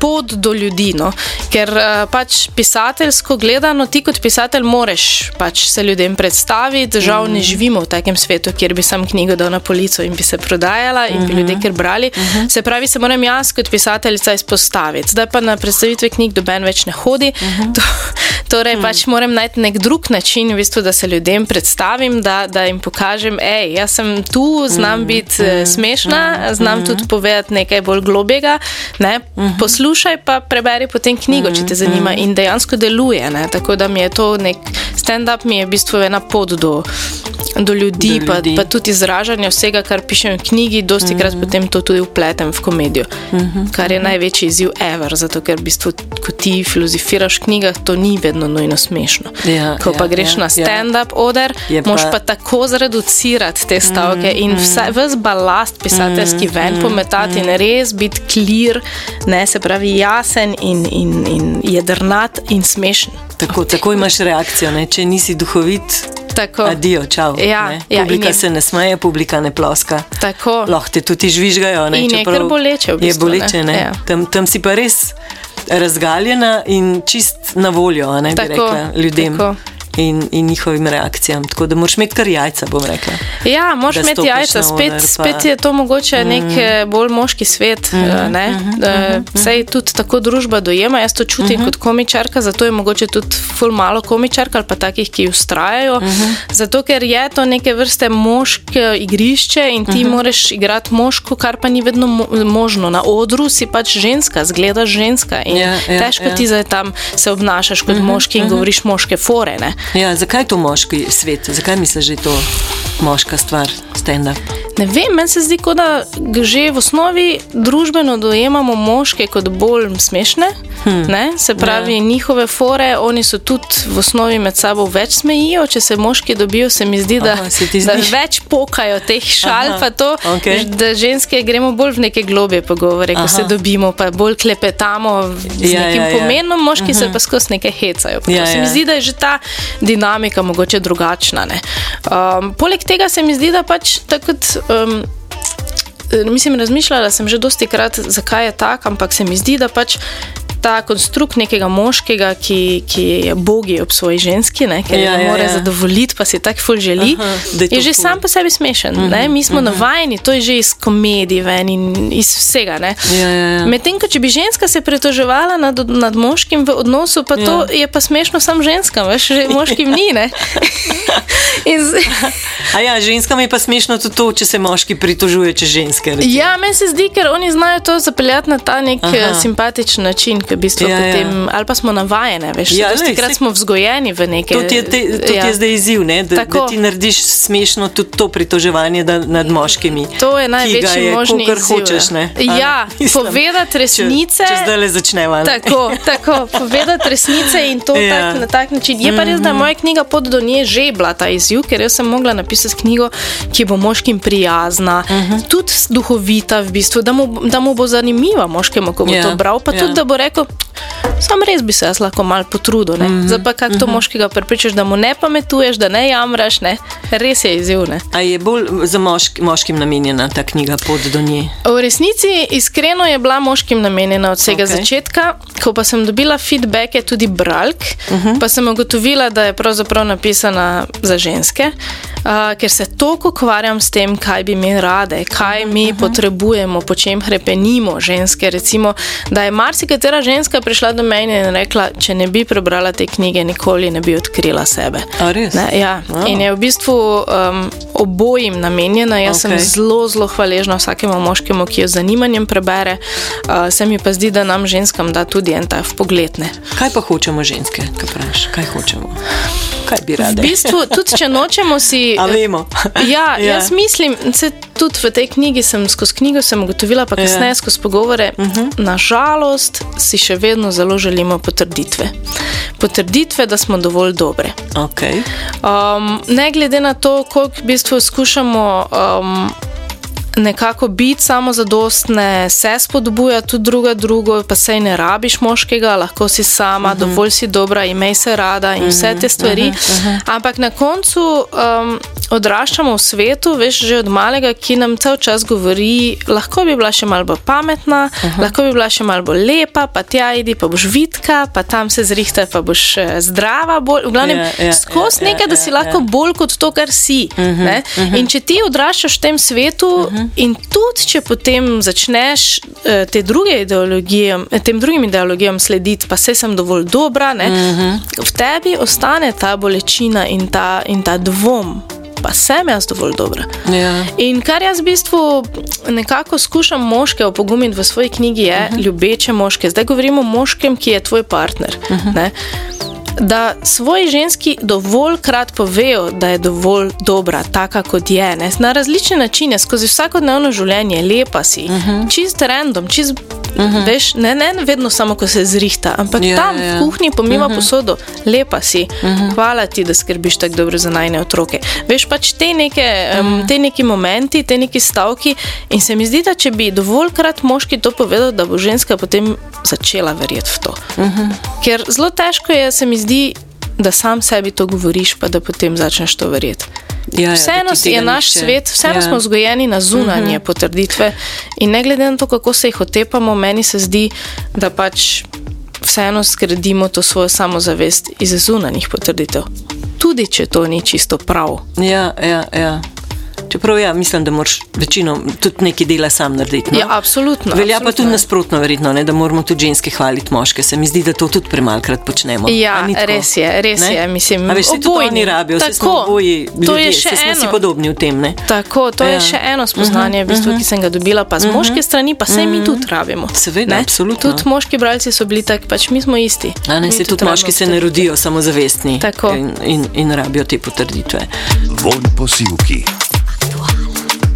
pot do ljudi. No? Ker uh, pač pisateljsko gledano, ti kot pisatelj moreš pač se ljudem predstaviti. Žal -huh. ne živimo v takem svetu, kjer bi sam knjigo dal na polico in bi se prodajala in uh -huh. bi ljudje kar brali. Uh -huh. Se pravi, se moram jaz kot pisateljica izpostaviti. Zdaj pa na predstavitve knjig doben več ne hodi. Uh -huh. to, torej, -huh. pač moram najti nek drug način, v bistvu, da se ljudem predstavim, da, da jim pokažem, hej, jaz sem tu, znam biti uh -huh. smešna, znam uh -huh. tudi povedati nekaj bolj globjega. Ne? Uh -huh. Poslušaj pa preberi potem knjigo, če te zanima in dejansko deluje. Ne? Tako da mi je to nek stand-up, mi je v bistvu ena pot do. Do ljudi, Do pa, ljudi. pa tudi izražanje vsega, kar pišem v knjigi, dosti krat mm -hmm. potem to tudi upletem v komedijo, mm -hmm. kar je največji izziv ever, zato ker v bistvu, ko ti filozofiraš v knjigah, to ni vedno nujno smešno. Ja, ko ja, pa greš ja, na ja. stand-up oder, Je moš pa- pa tako zreducirati te stavke mm -hmm. in vse, ves balast pisateljski mm -hmm. ven pometati in res biti clear, ne se pravi jasen in, in, in jedrnat in smešen. Tako, tako imaš reakcijo, ne? če nisi duhovit. Tako. Adijo, čau. Ja, ne? ja, publika je- se ne smeje, publika ne ploska. Tako. Lahko te tudi žvižgajo. Ne? In je kar boleče v bistvu, je boleče, ne. ne? Ja. Tam, tam si pa res razgaljena in čist na voljo, ne bi Tako, rekla ljudem. tako. In, in njihovim reakcijam. Tako da moraš imeti kar jajca, bom rekla. Ja, moraš imeti jajca, spet, pa- spet je to mogoče mm. nek eh, bolj moški svet. Mm -hmm, mm -hmm, Vse tudi tako družba dojema. Jaz to čutim mm -hmm. kot komičarka, zato je mogoče tudi ful malo komičark ali pa takih, ki ustrajajo. Mm -hmm. Zato ker je to neke vrste moške igrišče in ti mm -hmm. moraš igrati moško, kar pa ni vedno mo možno. Na odru si pač ženska, zgledaš ženska in Ja, ja, težko ja. ti zdaj tam se obnašaš kot mm -hmm, moški in mm -hmm. govoriš moške fore. Ne? Ja, zakaj je to moški svet? Zakaj misliš, da je to moška stvar, stand-up? Ne vem, meni se zdi, da že v osnovi družbeno dojemamo moške kot bolj smešne. Hmm. Se pravi, ja. njihove fore, oni so tudi v osnovi med sabo več smejijo. Če se moški dobijo, se mi zdi, da, Aha, da več pokajo teh šal, Aha, pa to, okej. da ženske gremo bolj v neke globje pogovore, ko Aha. se dobimo, pa bolj klepetamo z Ja, nekim ja, ja. pomenom, moški se pa skozi nekaj hecajo. Pa Ja, se mi ja. zdi, da je že ta dinamika mogoče drugačna. ne. Um, poleg tega se mi zdi, da pač tako kot. Um, Mislim, razmišljala sem že dosti krat, zakaj je tako, ampak se mi zdi, da pač ta konstrukt nekega moškega, ki, ki je bogi ob svoji ženski, ne, ker Ja, ja, ja, mora ja. zadovoljiti, pa si tako ful želi, Aha, je je, že ful. sam po sebi smešen. Uh -huh, Mi smo uh -huh. navajeni, to je že iz komedij ven in iz vsega. ne. Ja, ja, ja. Medtem, ko če bi ženska se pritoževala nad, nad moškim v odnosu, pa ja. to je pa smešno sam ženskam, veš, že moškim ni. ne. Z- A ja, ženskam je pa smešno tudi to, če se moški pritožuje, če ženske. recimo. Ja, meni se zdi, ker oni znajo to zapeljati na ta nek Aha. Aha. simpatičen način, ki v bistvu Ja, ja, ja. potem, ali pa smo navajeni, veš, Ja, ja, takrat smo vzgojeni v neke. To ti je, te, to ja. je zdaj izziv, ne? da, da Tako. ti narediš smešno tudi to pritoževanje da, nad moškimi. To je največji je, možni izziv. hočeš. Ne? Ja, povedati resnice. Če, če zdaj le začneva. ne? Tako, tako, povedati resnice in to Ja. ja. tak, na tak način. Je pa res, da je moja knjiga pot do nje že bila ta izziv, ker jaz sem mogla napisati knjigo, ki bo moškim prijazna, uh -huh. tudi duhovita, v bistvu, da, mu, da mu bo zanimiva moškemu, ko bo Ja, yeah. to bral, pa ja. tudi, da bo rekel. Sam res bi se jaz lahko malo potrudil. Mm -hmm. Zdaj pa kako to moškega prepričaš, da mu ne pametuješ, da ne jamraš, ne? res je izziv. Ne? A je bolj za mošk, moškim namenjena ta knjiga Pot do nje? V resnici, iskreno je bila moškim namenjena od vsega okay. začetka. Ko pa sem dobila feedbacke, tudi bralk, uh -huh. pa sem ugotovila, da je pravzaprav napisana za ženske, uh, ker se toliko ukvarjam s tem, kaj bi mi rade, kaj mi uh -huh. potrebujemo, po čem hrepenimo ženske. Recimo, da je marsikatera ženska prišla do mene in rekla, če ne bi prebrala te knjige, nikoli ne bi odkrila sebe. A? Ne, ja. Wow. In je v bistvu um, obojim namenjena. Jaz okay. Sem zelo, zelo hvaležna vsakemu moškemu, ki jo z zanimanjem prebere. Uh, se mi pa zdi, da nam ženskam da tudi en ta pogled. Ne. Kaj pa hočemo ženske, kaj praviš? Kaj hočemo? Kaj bi V rade? bistvu, tudi če nočemo si. A vemo. Ja, Ja. ja, jaz mislim, se tudi v tej knjigi sem skozi knjigo sem ugotovila, pa kasneje Ja. ja. skozi pogovore, uh -huh. nažalost si še vedno zelo želimo potrditve. Potrditve, da smo dovolj dobre. Okay. Um, ne glede na to, koliko v bistvu skušamo um, nekako biti samozadostne, se spodbuja tudi druga drugo, pa sej ne rabiš moškega, lahko si sama, uh -huh. dovolj si dobra, imej se rada in vse te stvari. Uh -huh, uh -huh. Ampak na koncu um, odraščamo v svetu, veš, že od malega, ki nam cel čas govori, lahko bi bila še malo bolj pametna, uh -huh. lahko bi bila še malo bolj lepa, pa tja idi, pa boš vidka, pa tam se zrihtaj, pa boš eh, zdrava. Bolj, v glavnem, Ja, ja, skozi ja, nekaj, da ja, si ja, lahko ja. bolj kot to, kar si. Uh -huh, uh -huh. In če ti odraščaš v tem svetu, uh -huh. In tudi če potem začneš uh, te druge ideologije, eh, tem drugim ideologijam slediti, pa se sem dovolj dobra, ne, uh -huh. v tebi ostane ta bolečina in ta, in ta dvom. Pa sem jaz dovolj dobra. Ja. In kar jaz v bistvu nekako skušam moške opogumiti v svoji knjigi, je uh -huh. ljubeče moške. Zdaj govorimo o moškem, ki je tvoj partner. Uh -huh. Da svoji ženski dovoljkrat povejo, da je dovolj dobra, taka kot je. Ne? Na različne načine, skozi vsakodnevno življenje, lepa si, uh -huh. čist random, čist. Uh -huh. Veš, ne, ne vedno samo, ko se zrihta, ampak Ja, ja, tam ja, ja. v kuhinji pomiva uh -huh. posodo, lepa si, uh -huh. hvala ti, da skrbiš tako dobro za najne otroke. Veš pač te neke, um, te neki momenti, te neki stavki. In se mi zdi, da če bi dovoljkrat moški to povedal, da bo ženska potem začela verjeti v to. Uh -huh. Ker zelo težko je, se mi zdi, da sam sebi to govoriš, pa da potem začneš to verjeti. Ja, ja, Vseeno je naš nihče- svet, vseeno ja. smo vzgojeni na zunanje uh -huh. potrditve. In ne glede na to, kako se jih otepamo, meni se zdi, da pač vseeno skredimo to svojo samozavest iz zunanjih potrditev. Tudi če to ni čisto prav. Ja, ja, ja. Čeprav ja, mislim, da moraš večino tudi nekaj dela sam narediti. No? Ja, absolutno. Velja pa absolutno. tudi nasprotno, verjetno, ne, da moramo tudi ženske hvaliti moške. Se mi zdi, da to tudi premalkrat počnemo. Ja, res je, res Ne? je. Mislim, A veš, saj tudi obojni. oni rabijo, vse smo oboji to je ljudje, še saj smo si podobni v tem. Ne? Tako, to Ja. je še eno spoznanje, v bistvu, ki sem ga dobila, pa z moške strani, pa se mi tudi rabimo. Seveda, absolutno. Tudi moški bralci so bili tak, pač mi smo isti. A ne, se tudi rabimo moški se ne rodijo samozavestni in, in, in rabijo te potrditve. Von posilki.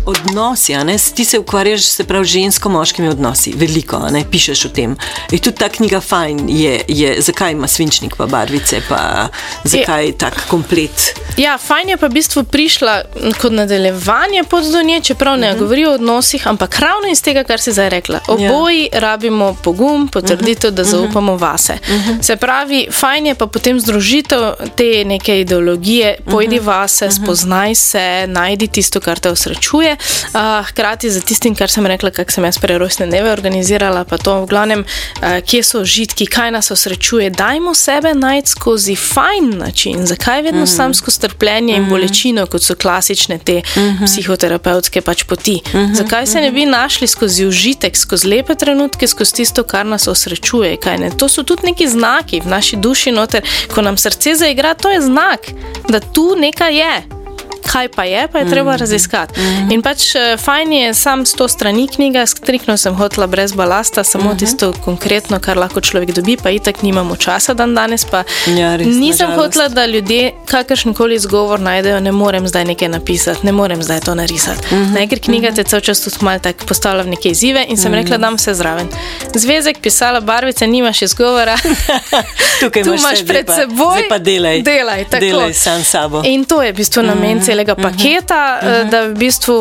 Odnosi, ne, ti se ukvarjaš se prav z žensko-moškimi odnosi, veliko, ne, pišeš o tem. In tudi ta knjiga fajn je, je zakaj ima svinčnik pa barvice, pa zakaj je tak komplet. Ja, fajn je pa v bistvu prišla kot nadaljevanje pod do nje, čeprav ne uh -huh. govori o odnosih, ampak ravno iz tega, kar si zdaj rekla. Oboji ja. rabimo pogum, potrditev, da zaupamo vase. Uh -huh. Se pravi, fajn je pa potem združitev te neke ideologije, pojdi vase, uh -huh. spoznaj se, najdi tisto, kar te osrečuje. Uh, hkrati za tistim, kar sem rekla, kako sem jaz prerojstne dneve organizirala, pa to v glavnem, uh, kje so užitki, kaj nas osrečuje. Dajmo sebe najti skozi fajn način. Zakaj vedno mm -hmm. sam skozi trpljenje in bolečino, kot so klasične te mm -hmm. psihoterapevtske pač poti? Mm -hmm. Zakaj se ne bi našli skozi užitek, skozi lepe trenutke, skozi tisto, kar nas osrečuje? To so tudi neki znaki v naši duši, noter, ko nam srce zaigra, to je znak, da tu nekaj je. Kaj pa je, pa je treba raziskati. In pač eh, fajn je sam s to strani knjiga, striktno sem hotela brez balasta, samo tisto konkretno, kar lahko človek dobi, pa itak nimamo časa dan danes. Ja, res, nisem na žalost. hotela, da ljudje kakršen koli izgovor najdejo, ne morem zdaj nekaj napisati, ne morem zdaj to narisati. Mhm, Ne, ker knjiga te cel čas tudi malo tako postavlja v neke izzive in sem rekla, da dam vse zraven. Zvezek, pisala, barvice, nimaš izgovora. Tukaj Tu imaš pred pa- seboj. pa delaj. Delaj, tako. delaj sam sabo. In to je v bistvu namen Mhm, celega paketa, eh, da v bistvu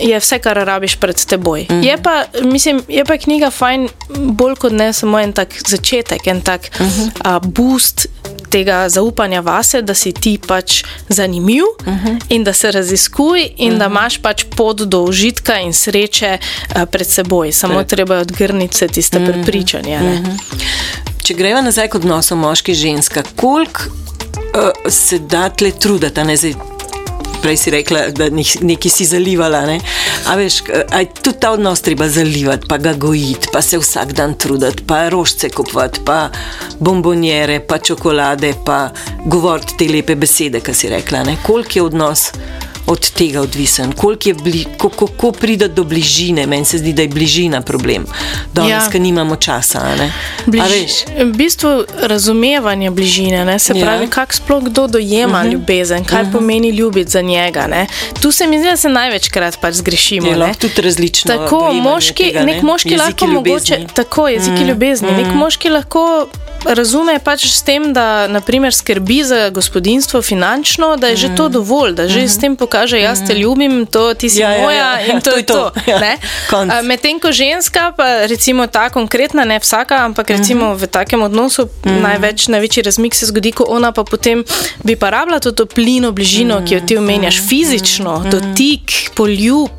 je vse, kar rabiš pred teboj. Mhm. Je, pa, mislim, je pa knjiga fajn, bolj kot ne samo en tak začetek, en tak Mhm. a, boost. Tega zaupanja vase, da si ti pač zanimiv uh Mhm. -huh. in da se raziskuj, in uh -huh. da imaš pač pot do užitka in sreče uh, pred seboj. Samo Pred- treba je odgrniti vse tiste uh -huh. prepričanja. Uh -huh. Če greva nazaj k odnosu moški-ženska, koliko uh, se da tle truditi, a ne zdaj. Prej si rekla, da nek- nekaj si zalivala. Ne? A veš, k- a je tudi ta odnos treba zalivati, pa ga gojiti, pa se vsak dan truditi, pa rožce kupovati, pa bombonjere, pa čokolade, pa govoriti te lepe besede, ki si rekla. Ne? Koliko je odnos od tega odvisen, koliko je bli, kako, kako pride do bližine. Meni se zdi, da je bližina problem. Danes, Ja. ja. ker nimamo časa. ne. Bliž, v bistvu razumevanje bližine, ne? se Ja. pravi, kako sploh kdo dojema uh -huh. ljubezen, kaj uh -huh. pomeni ljubiti za njega. Ne? Tu se mi zdi, da se največkrat pač zgrešimo. Je ne. lahko tudi različno. Tako, moški, tega, nek moški Jeziki lahko ljubezni. mogoče, tako jeziki mm, ljubezni. Mm. Nek moški lahko razume pač s tem, da naprimer, skrbi za gospodinstvo finančno, da je mm. že to dovolj, da že mm. s tem pokaže, jaz te ljubim, to ti si Ja, ja, ja, moja ja, in to, to je to. to. Ja. A, Medtem ko ženska, pa recimo ta konkretna, ne vsaka, ampak recimo mm -hmm. v takem odnosu mm -hmm. največ, največji razmik se zgodi, ko ona pa potem bi pa rabila to toplino, bližino, mm -hmm. ki jo ti omenjaš, fizično, mm -hmm. dotik, poljub.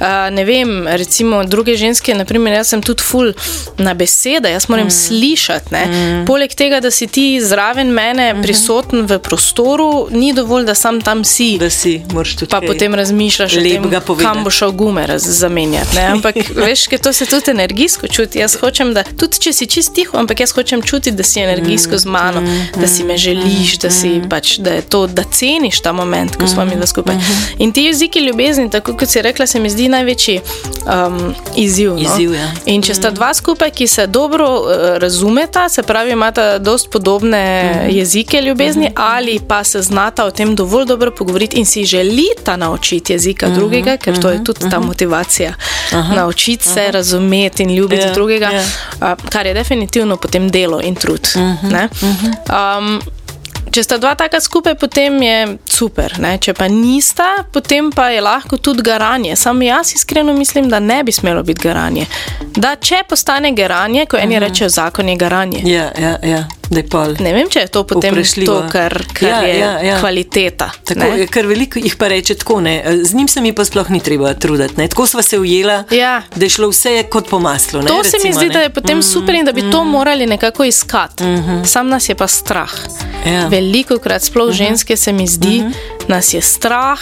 Uh, ne vem, recimo druge ženske, naprimer, jaz sem tudi full na besede, jaz moram mm. slišati. Mm. Poleg tega, da si ti zraven mene, mm -hmm. prisoten v prostoru, ni dovolj, da sam tam si. Da si, moraš tudi Pa potem razmišljaš, tem, povedati. kam bo šel gume zamenjati. Ne? Ampak veš, ker to se tudi energijsko čuti. Jaz hočem, da tudi če si čist tiho, ampak jaz hočem čutiti, da si energijsko z mano, da si me želiš, da, si, pač, da, to, da ceniš ta moment, ko smo mi dva skupaj. In ti jeziki ljubezni, tako kot si rekla, se mi zdi največji um, izziv. No? Izziv, ja. In če sta dva skupaj, ki se dobro uh, razumeta, se pravi, imata dost podobne Mhm. jezike ljubezni, ali pa se znata o tem dovolj dobro pogovoriti in si želita naučiti jezika Mhm, drugega, ker to je tudi ta motivacija. Naučiti se, razumeti in ljubiti Ja, drugega, ja. a, kar je definitivno potem delo in trud. ne. Um, Če sta dva taka skupaj, potem je super. Ne? Če pa nista, potem pa je lahko tudi garanje. Sam jaz iskreno mislim, da ne bi smelo biti garanje. Da če postane garanje, ko eni rečejo, zakon je garanje. Ja, ja, je pol. Ne vem, če je to potem Vprašljivo. to, kar, kar Ja, je ja, ja. kvaliteta. Tako, ne. je, ker veliko jih pa reče tako, ne. z njim se mi pa sploh ni treba truditi. Ne. Tako sva se ujela, Ja. da je šlo vse kot po maslu. Ne, To se mi recimo, zdi, ne. da je potem super in da bi to morali nekako iskati. Sam nas je pa strah. Ja. Veliko krat, sploh ženske, se mi zdi, nas je strah.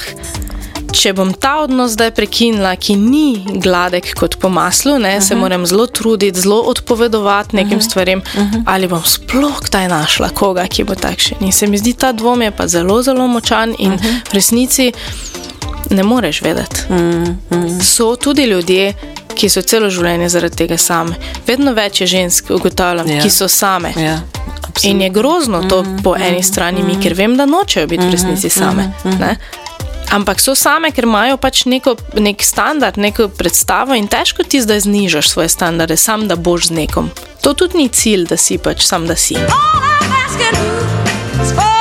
Če bom ta odnos zdaj prekinila, ki ni gladek kot po maslu, ne, uh -huh. se moram zelo truditi, zelo odpovedovati nekim uh -huh. stvarem, uh -huh. ali bom sploh kdaj našla koga, ki bo takšen. In se mi zdi ta dvom je pa zelo, zelo močan in uh -huh. v resnici ne moreš vedeti. Uh -huh. So tudi ljudje. Ki so celo življenje zaradi tega same. Vedno več je žensk, ugotavljam, Ja. ki so same. Ja, In je grozno to po eni strani mi, ker vem, da nočejo biti v resnici same. ne. Ampak so same, ker imajo pač neko, nek standard, neko predstavo in težko ti zdaj znižaš svoje standarde, sam da boš z nekom. To tudi ni cilj, da si pač sam, da si. All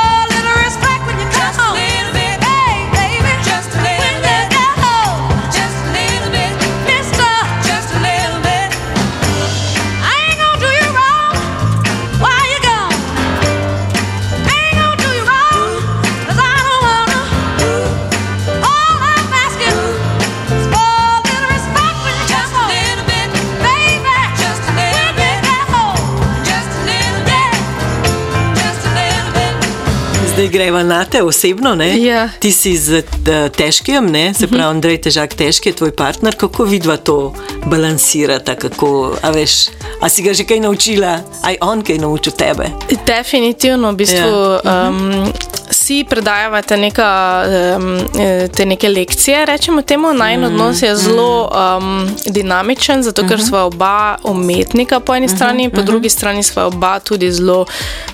Zdaj greva na te osebno. Ne? Ja. Ti si z eh, težkim, ne? se pravi, Andrej Težak, težki je tvoj partner. Kako vidva to balansirata? Kako, a, veš, a si ga že kaj naučila, aj on kaj naučil tebe? Definitivno, v bistvu Ja. um, si predajavate neka, eh, te neke lekcije, rečemo temu. Najn odnos je zelo um, dinamičen, zato ker sva oba umetnika po eni strani, po drugi strani sva oba tudi zelo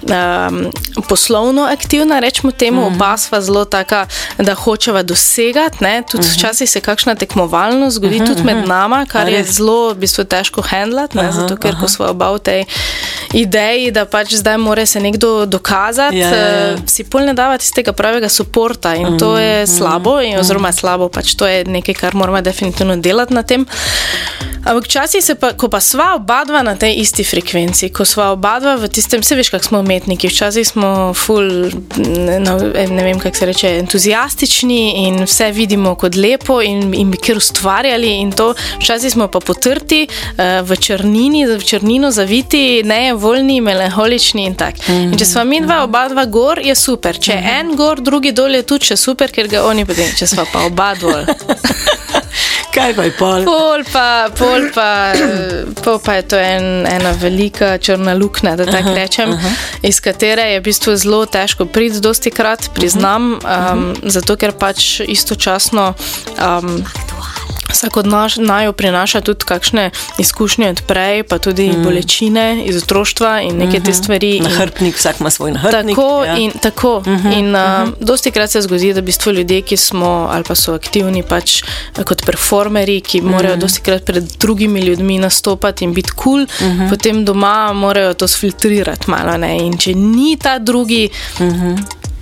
um, poslovno aktivna, rečemo temu. Oba sva zelo taka, da hočeva dosegati. ne, Tudi včasih se kakšna tekmovalnost zgodi tudi med nama, kar je zelo v bistvu težko handlati, ne, zato ker ko sva oba v tej ideji, da pač zdaj mora se nekdo dokazati, Ja, ja, ja. eh, si pol ne davati iz tega pravega podporta in to je slabo, in, oziroma slabo, pač to je nekaj, kar moramo definitivno delati na tem. Ampak včasih, se pa, ko pa sva oba dva na tej isti frekvenci, ko sva oba dva v tistem, vse veš, kako smo umetniki, včasih smo ful, ne, no, ne vem, kako se reče, entuzijastični in vse vidimo kot lepo in, in bi kar ustvarjali in to, včasih smo pa potrti uh, v črnini, v črnino zaviti, nevoljni, melankolični in tak. In če sva mi dva, oba dva gor, je super. Če je en gor, drugi dol je tudi še super, ker ga oni potem, če sva pa oba dol. Kaj pa je pol? Pol pa, pol pa, eh, pol pa je to en, ena velika črna luknja, da tako rečem, iz katere je v bistvu zelo težko priti, dosti krat priznam, um, zato ker pač istočasno. Um, Vsak od nas naju prinaša tudi kakšne izkušnje od prej, pa tudi mm. bolečine iz otroštva in neke te stvari. in- Nahrbtnik, vsak ima svoj nahrbtnik. Tako ja. in tako. Uh -huh, in uh, uh -huh. dosti krat se zgodi, da v bistvu ljudje, ki smo ali pa so aktivni pač eh, kot performerji, ki morajo uh -huh. dosti krat pred drugimi ljudmi nastopati in biti kul, cool, uh -huh. potem doma morajo to sfiltrirati malo. Ne? In če ni ta drugi. Uh -huh.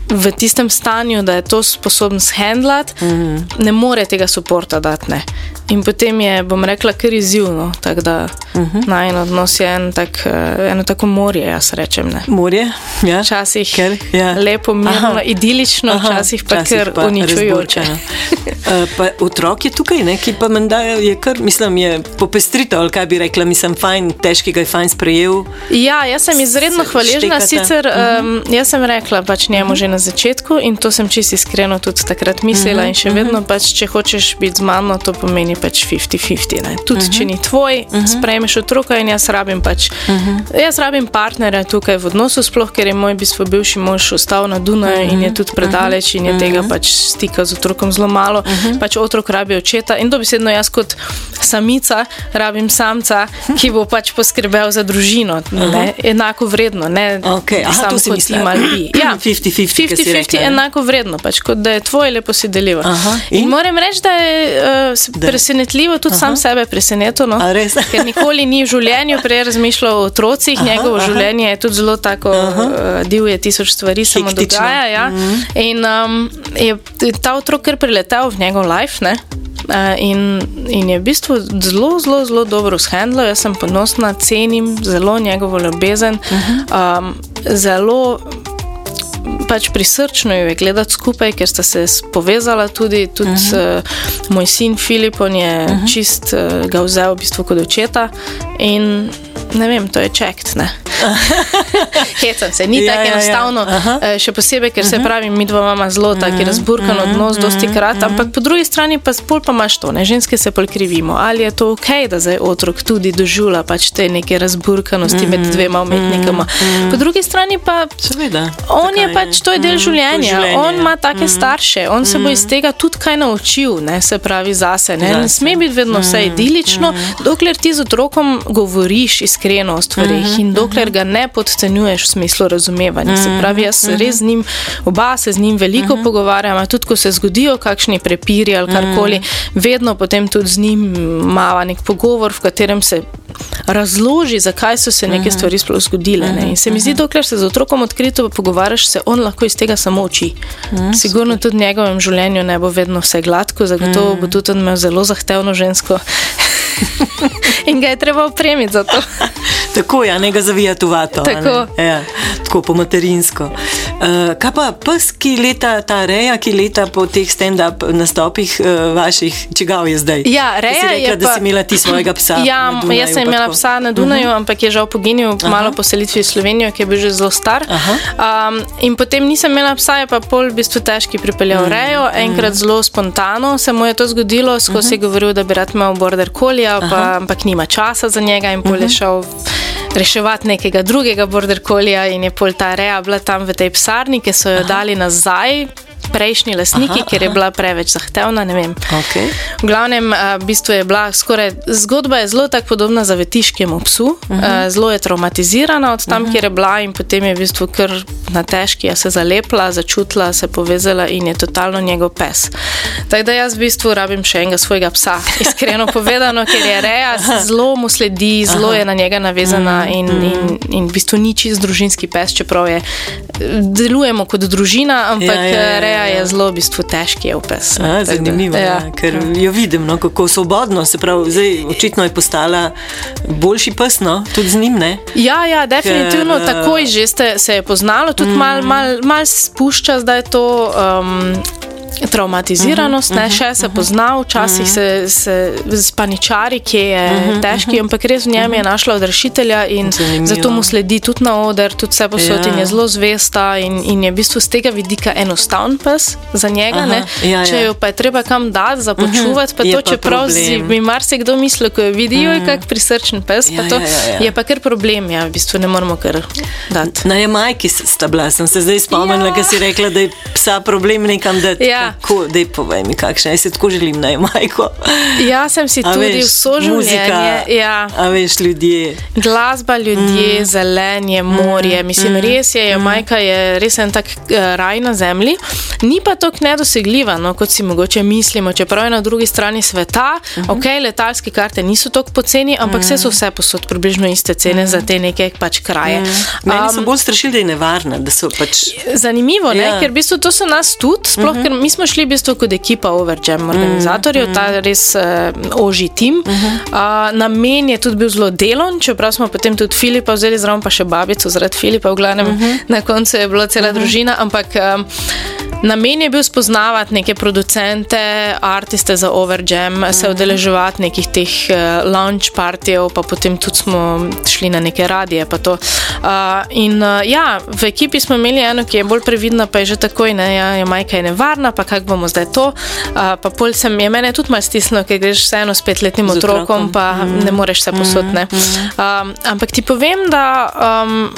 V tistem stanju, da je to sposoben shendlati, mm -hmm. ne more tega podporta dati. Ne. In potem je, bom rekla, kar izzivno. Tako da mm -hmm. naj en odnos je en tak, eh, eno tako morje, jaz rečem. Ne. Morje, ja. Včasih Ker, ja. lepo, mirno, Aha. idilično, Aha, včasih pa včasih kar pa uničujoče. pa otrok je tukaj, ne, ki pa menda je kar, mislim, je popestritev, ali kaj bi rekla, mislim, fajn, težki ga je fajn sprejel. Ja, jaz sem izredno hvaležna. štekata. Sicer um, jaz sem rekla pač njemu že na začetku in to sem čisto iskreno tudi takrat mislila. In še vedno pač, če hočeš biti z mano, to pomeni pač 50-50. ne. Tudi če ni tvoj, sprejmeš otroka in jaz rabim pač. Jaz rabim partnerja tukaj v odnosu, sploh ker je moj v bistvu bivši mož ostal na Dunaju in je tudi predaleč in je tega pač stika z otrokom zelo malo. Pač otrok rabi očeta in dobesedno jaz kot samica rabim samca, ki bo pač poskrbel za družino. Ne? Enako vredno, ne Okej, aha, samo kot ali bi. Ja, 50-50, ki si 50-50 rekla, ne? enako vredno, pač, kot da je tvoje, lepo si deliva. Aha, In? in? moram reči, da je uh, presenetljivo tudi sam sebe presenetil. No? Ker nikoli ni v življenju prej razmišljal o otrocih, Aha, njegovo aha. življenje je tudi zelo tako uh, divje, tisoč stvari Hektično. dogaja. Ja? In um, je ta otrok kar priletel v njegov life. Ne? Uh, in, in je v bistvu zelo, zelo, zelo dobro shendlo. Jaz sem ponosna, cenim zelo njegovo ljubezen. Um, zelo pač prisrčno jo je gledati skupaj, ker sta se povezala tudi. tudi uh -huh. uh, moj sin Filip, on je uh -huh. čist uh, ga vzel v bistvu kot očeta in ne vem, to je čekt. Hecam se, ni Ja, tako ja, ja. enostavno, Aha. eh, še posebej, ker se pravi, mi dva imamo zelo taki razburkan odnos, dosti krat, ampak po drugi strani pa spol pa imaš to, ne, ženske se pol krivimo. Ali je to ok, da zdaj otrok tudi doživlja pač te neke razburkanosti med dvema umetnikama. Po drugi strani pa Seveda. On je zakaj pač, to je del Mm, življenja. je On ima ja. take starše, on se bo iz tega tudi kaj naučil, ne, se pravi zase. Ne, ne sme biti vedno vse idilično, dokler ti z otrokom govoriš iskreno o stvarih in dokler ga ne podcenjuješ v smislu razumevanja. Se pravi, jaz se res z njim, oba se z njim veliko pogovarjam, tudi ko se zgodijo kakšni prepiri ali karkoli, vedno potem tudi z njim mava nek pogovor, v katerem se razloži, zakaj so se neke stvari sploh zgodile. Ne. In se mi zdi, dokler se z otrokom odkrito pogovarjaš, se on lahko iz tega samo uči. Sigurno tudi v njegovem življenju ne bo vedno vse gladko, zagotovo bo tudi on imel zelo zahtevno žensko. In ga je treba opremiti za to. Tako, ja, ne ga zavijati v vato. Tako. Ja, tako po materinsko. Uh, kaj pa pes, ki leta, ta reja, ki leta po teh stand-up nastopih uh, vaših, čigav je zdaj? Ja, Reja rekla, je da pa- si imela ti svojega psa. Ja, na Dunaju jaz sem imela tako. Mhm. psa na Dunaju, uh -huh. ampak je žal poginil malo po selitvi v Slovenijo, ki je bil že zelo star. Um, in potem nisem imela psa, je pa pol v bistvu težki pripeljal Mhm. v rejo. Enkrat zelo spontano se mu je to zgodilo, skozi je govoril, da bi rad imel border kolija, pa, ampak nima časa za njega in pol je šel. Reševati nekega drugega border kolija, in je pol ta reja bila tam v tej psarni, ki so jo dali nazaj, prejšnji lastniki, ker je bila preveč zahtevna. Okay. V glavnem, a, v bistvu je bila skoraj, zgodba je zelo tako podobna zavetiškemu psu, uh -huh. zelo je traumatizirana od tam, uh -huh. kjer je bila in potem je v bistvu kar na težki, se zalepla, začutila, se povezala in je totalno njegov pes. Tako da jaz v bistvu rabim še enega svojega psa, iskreno povedano, ker je reja, zelo mu sledi, zelo je na njega navezana in, in, in v bistvu ni čist družinski pes, čeprav je, delujemo kot družina, ampak ja, ja, ja, reja ja. je zelo v bistvu težki pes. A, da, zanimivo je, ja. ker jo vidim, no, kako svobodno se pravi. Zdaj, očitno je postala boljši pes, no, tudi z njim. Ne? Ja, ja, definitivno Ker, takoj že ste, se je poznalo, tudi mm. malo mal, mal spušča zdaj to. Um, Traumatiziranost, ne, še se pozna, včasih se, se spaničari, ki je težki, ampak res v njem je našla odrešitelja in Zanimivo. zato mu sledi tudi na oder, tudi vse posod Ja. in je zelo zvesta in, in je v bistvu z tega vidika enostaven pes za njega. Aha, Ne. ja, Če ja. jo pa je treba kam dati, za počuvati, pa Je to, pa čeprav si bi marsikdo mislil, ko jo vidijo, je kak prisrčen pes, pa Ja, to ja, ja, ja. je pa kar problem, ja, v bistvu ne moramo kar dati. Na Jamajki s- sta bila, sem se zdaj spomnila, Ja. ja. ker si rekla, da je psa problem nekam dati. Ja. Kako, daj povej mi, kakšna, jaz se tako želim na Jamajko. Jaz sem si A tudi veš, vso življenje. muzika, Ja. A veš, ljudje. Glasba, ljudje, mm. zelenje, morje. Mislim, mm. res je, Jamajka je res en tak uh, raj na zemlji. Ni pa tako nedosegljiva, no, kot si mogoče mislimo. Čeprav je na drugi strani sveta, mm -hmm. ok, letalske karte niso tako poceni, ampak vse so vse posod približno iste cene mm. za te neke pač kraje. Meni so Um, bolj strašili, da je nevarna, da so pač. Zanimivo, ja. Ja. ker v bistvu to so nas tudi, sploh uh -huh. ker mi smo šli v bistvu kot ekipa Overjam organizatorjev, uh -huh. ta res uh, oži tim. Uh -huh. uh, namen je tudi bil zelo delovn, čeprav smo potem tudi Filipa vzeli zraven, pa še babico zaradi Filipa, v glavnem uh -huh. na koncu je bila cela uh -huh. družina, ampak. Um, Namen je bil spoznavati neke producente, artiste za Overjam, mm se udeleževati nekih teh uh, launch partijev, pa potem tudi smo šli na neke radije. Uh, in uh, ja, v ekipi smo imeli eno, ki je bolj previdna, pa je že takoj, ne, ja, je majka je nevarna, pa kako bomo zdaj to. Uh, pa pol sem, je mene tudi malo stisnilo, ker greš vseeno s petletnim Z otrokom, otrokom. pa mm. ne moreš se posodne. Um, ampak ti povem, da, um,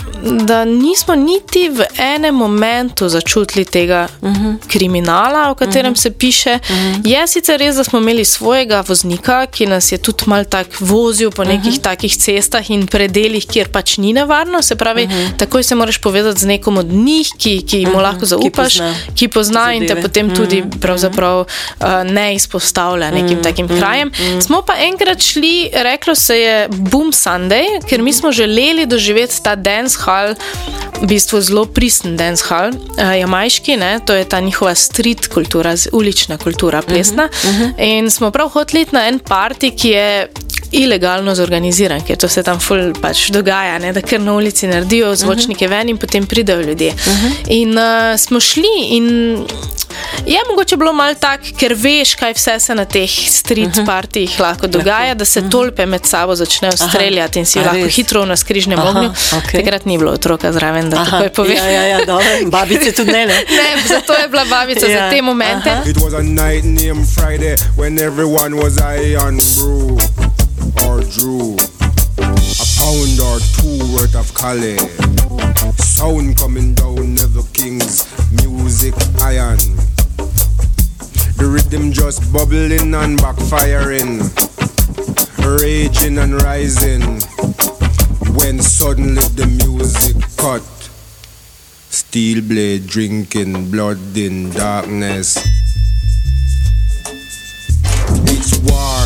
da nismo niti v enem momentu začutili tega uh -huh. kriminala, o katerem uh -huh. se piše. Uh -huh. Je sicer res, da smo imeli svojega voznika, ki nas je tudi mal tak vozil po nekih uh -huh. takih cestah in predeljih, kjer pač ni nevarno. Se pravi, uh -huh. takoj se moraš povezati z nekom od njih, ki, ki mu uh -huh. lahko zaupaš, pozna ki pozna in te zadeve. potem tudi pravzaprav uh, ne izpostavlja nekim takim krajem. Smo pa enkrat šli, reklo se je Boom Sunday, ker mi smo želeli doživeti ta dance hall, v bistvu zelo pristen dance hall, uh, jamajški, ne, to je ta njihova street kultura, ulična kultura, plesna. In smo prav hoteli iti na en party, ki je ilegalno zorganiziran, ker to se tam ful pač dogaja, ne, da kar na ulici naredijo zvočnike ven in potem pridejo ljudje. In uh, smo šli in je mogoče bilo malo tak, ker veš, kaj vse se na teh street partijih lahko dogaja, da se tolpe med sabo začnejo streljati in si A lahko res? hitro v naskrižnem Aha, ognju. okej. Takrat ni bilo otroka zraven, da Aha, takoj pove. ja, ja, ja, dobro. Babice tudi ne, ne. Ne, zato je bila babica Ja, za te momente. aha. It was a night named Friday when everyone was high on brew or drew. A pound or two worth of Cali. Sound coming down, never kings. Music iron. The rhythm just bubbling and backfiring. Raging and rising. When suddenly the music cut. Steel blade drinking blood in darkness. It's war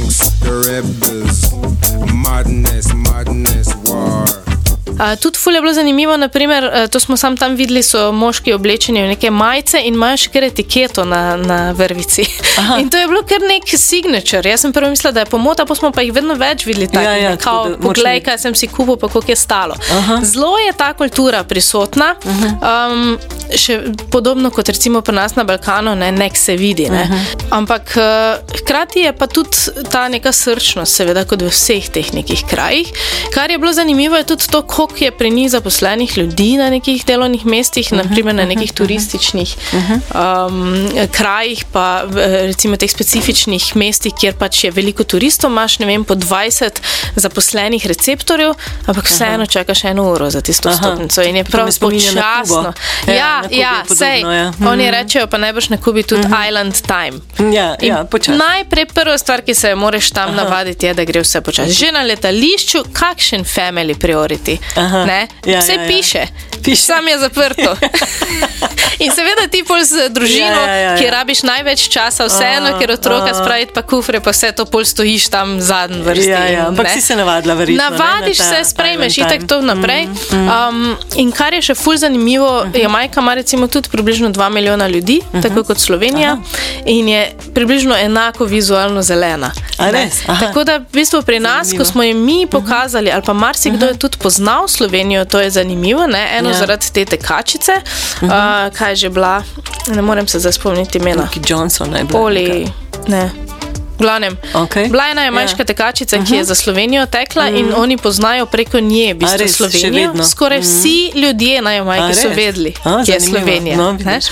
amongst the rebels. Madness, madness, war. Uh, tudi ful je bilo zanimivo, naprimer, uh, to smo sam tam videli, so moški oblečeni v neke majice in imajo še kar etiketo na, na vrvici. Aha. In to je bilo kar nek signature. Jaz sem prvo mislila, da je pomota, pa smo pa jih vedno več videli. Ja, ja, ne, tako kao, da poglej, kaj sem si kupil, pa koliko je stalo. Aha. Zelo je ta kultura prisotna. Um, še podobno kot recimo pri nas na Balkanu, ne, nek se vidi. Ne. Ampak uh, hkrati je pa tudi ta neka srčnost, seveda, kot v vseh teh nekih krajih. Kar je bilo zanimivo, je tudi to, koliko je pri njih zaposlenih ljudi na nekih delovnih mestih, naprimer na nekih turističnih um, krajih, pa recimo teh specifičnih mestih, kjer pač je veliko turistov, imaš ne vem, po 20 zaposlenih receptorjev, ampak vseeno čakaš eno uro za tisto stopnico in je prav počasno. Ja, Ja, ja, podobno, sej. ja. Oni rečejo pa najbrž na Kubi tudi Island Time. Ja, In ja, počasi. Najprej prva stvar, ki se jo moraš tam Aha. navaditi, je, da gre vse počasi. Že na letališču, kakšen family priority. Aha. Ne? Ja, vse ja, ja. piše. Piše. Sam je zaprto. In seveda ti pol z družino, Ja, ja, ja, ja. ki rabiš največ časa, vseeno, Aha, ker otroka aha. spraviti pa kufre, pa vse to pol stojiš tam zadnji vrsti. Ja, ja, in, ampak ne. si se navadila, verjetno. ne, na Navadiš ta se, sprejmeš island itak time. to naprej. Um, in kar je še ful zanimivo, Jamajka ima recimo tudi približno 2 milijona ljudi, tako kot Slovenija, in je približno enako vizualno zelena. Ne. Aha. Tako da v bistvu pri nas, Zanimivo. ko smo jim mi pokazali, ali pa marsikdo je tudi poznal Slovenijo, to je zanimivo, ne? eno Ja. zaradi te tekačice, uh, kaj je že bila, ne morem se zdaj spomniti imena. Ki Johnson je bila. Oli, ne. V glavnem, Okej. bila je ena jamajška Ja. tekačica, ki je za Slovenijo tekla in oni poznajo preko nje v bistvu res, Slovenijo. Skoraj vsi ljudje na Jamajki so vedeli, kje je. Slovenija. No, vidiš.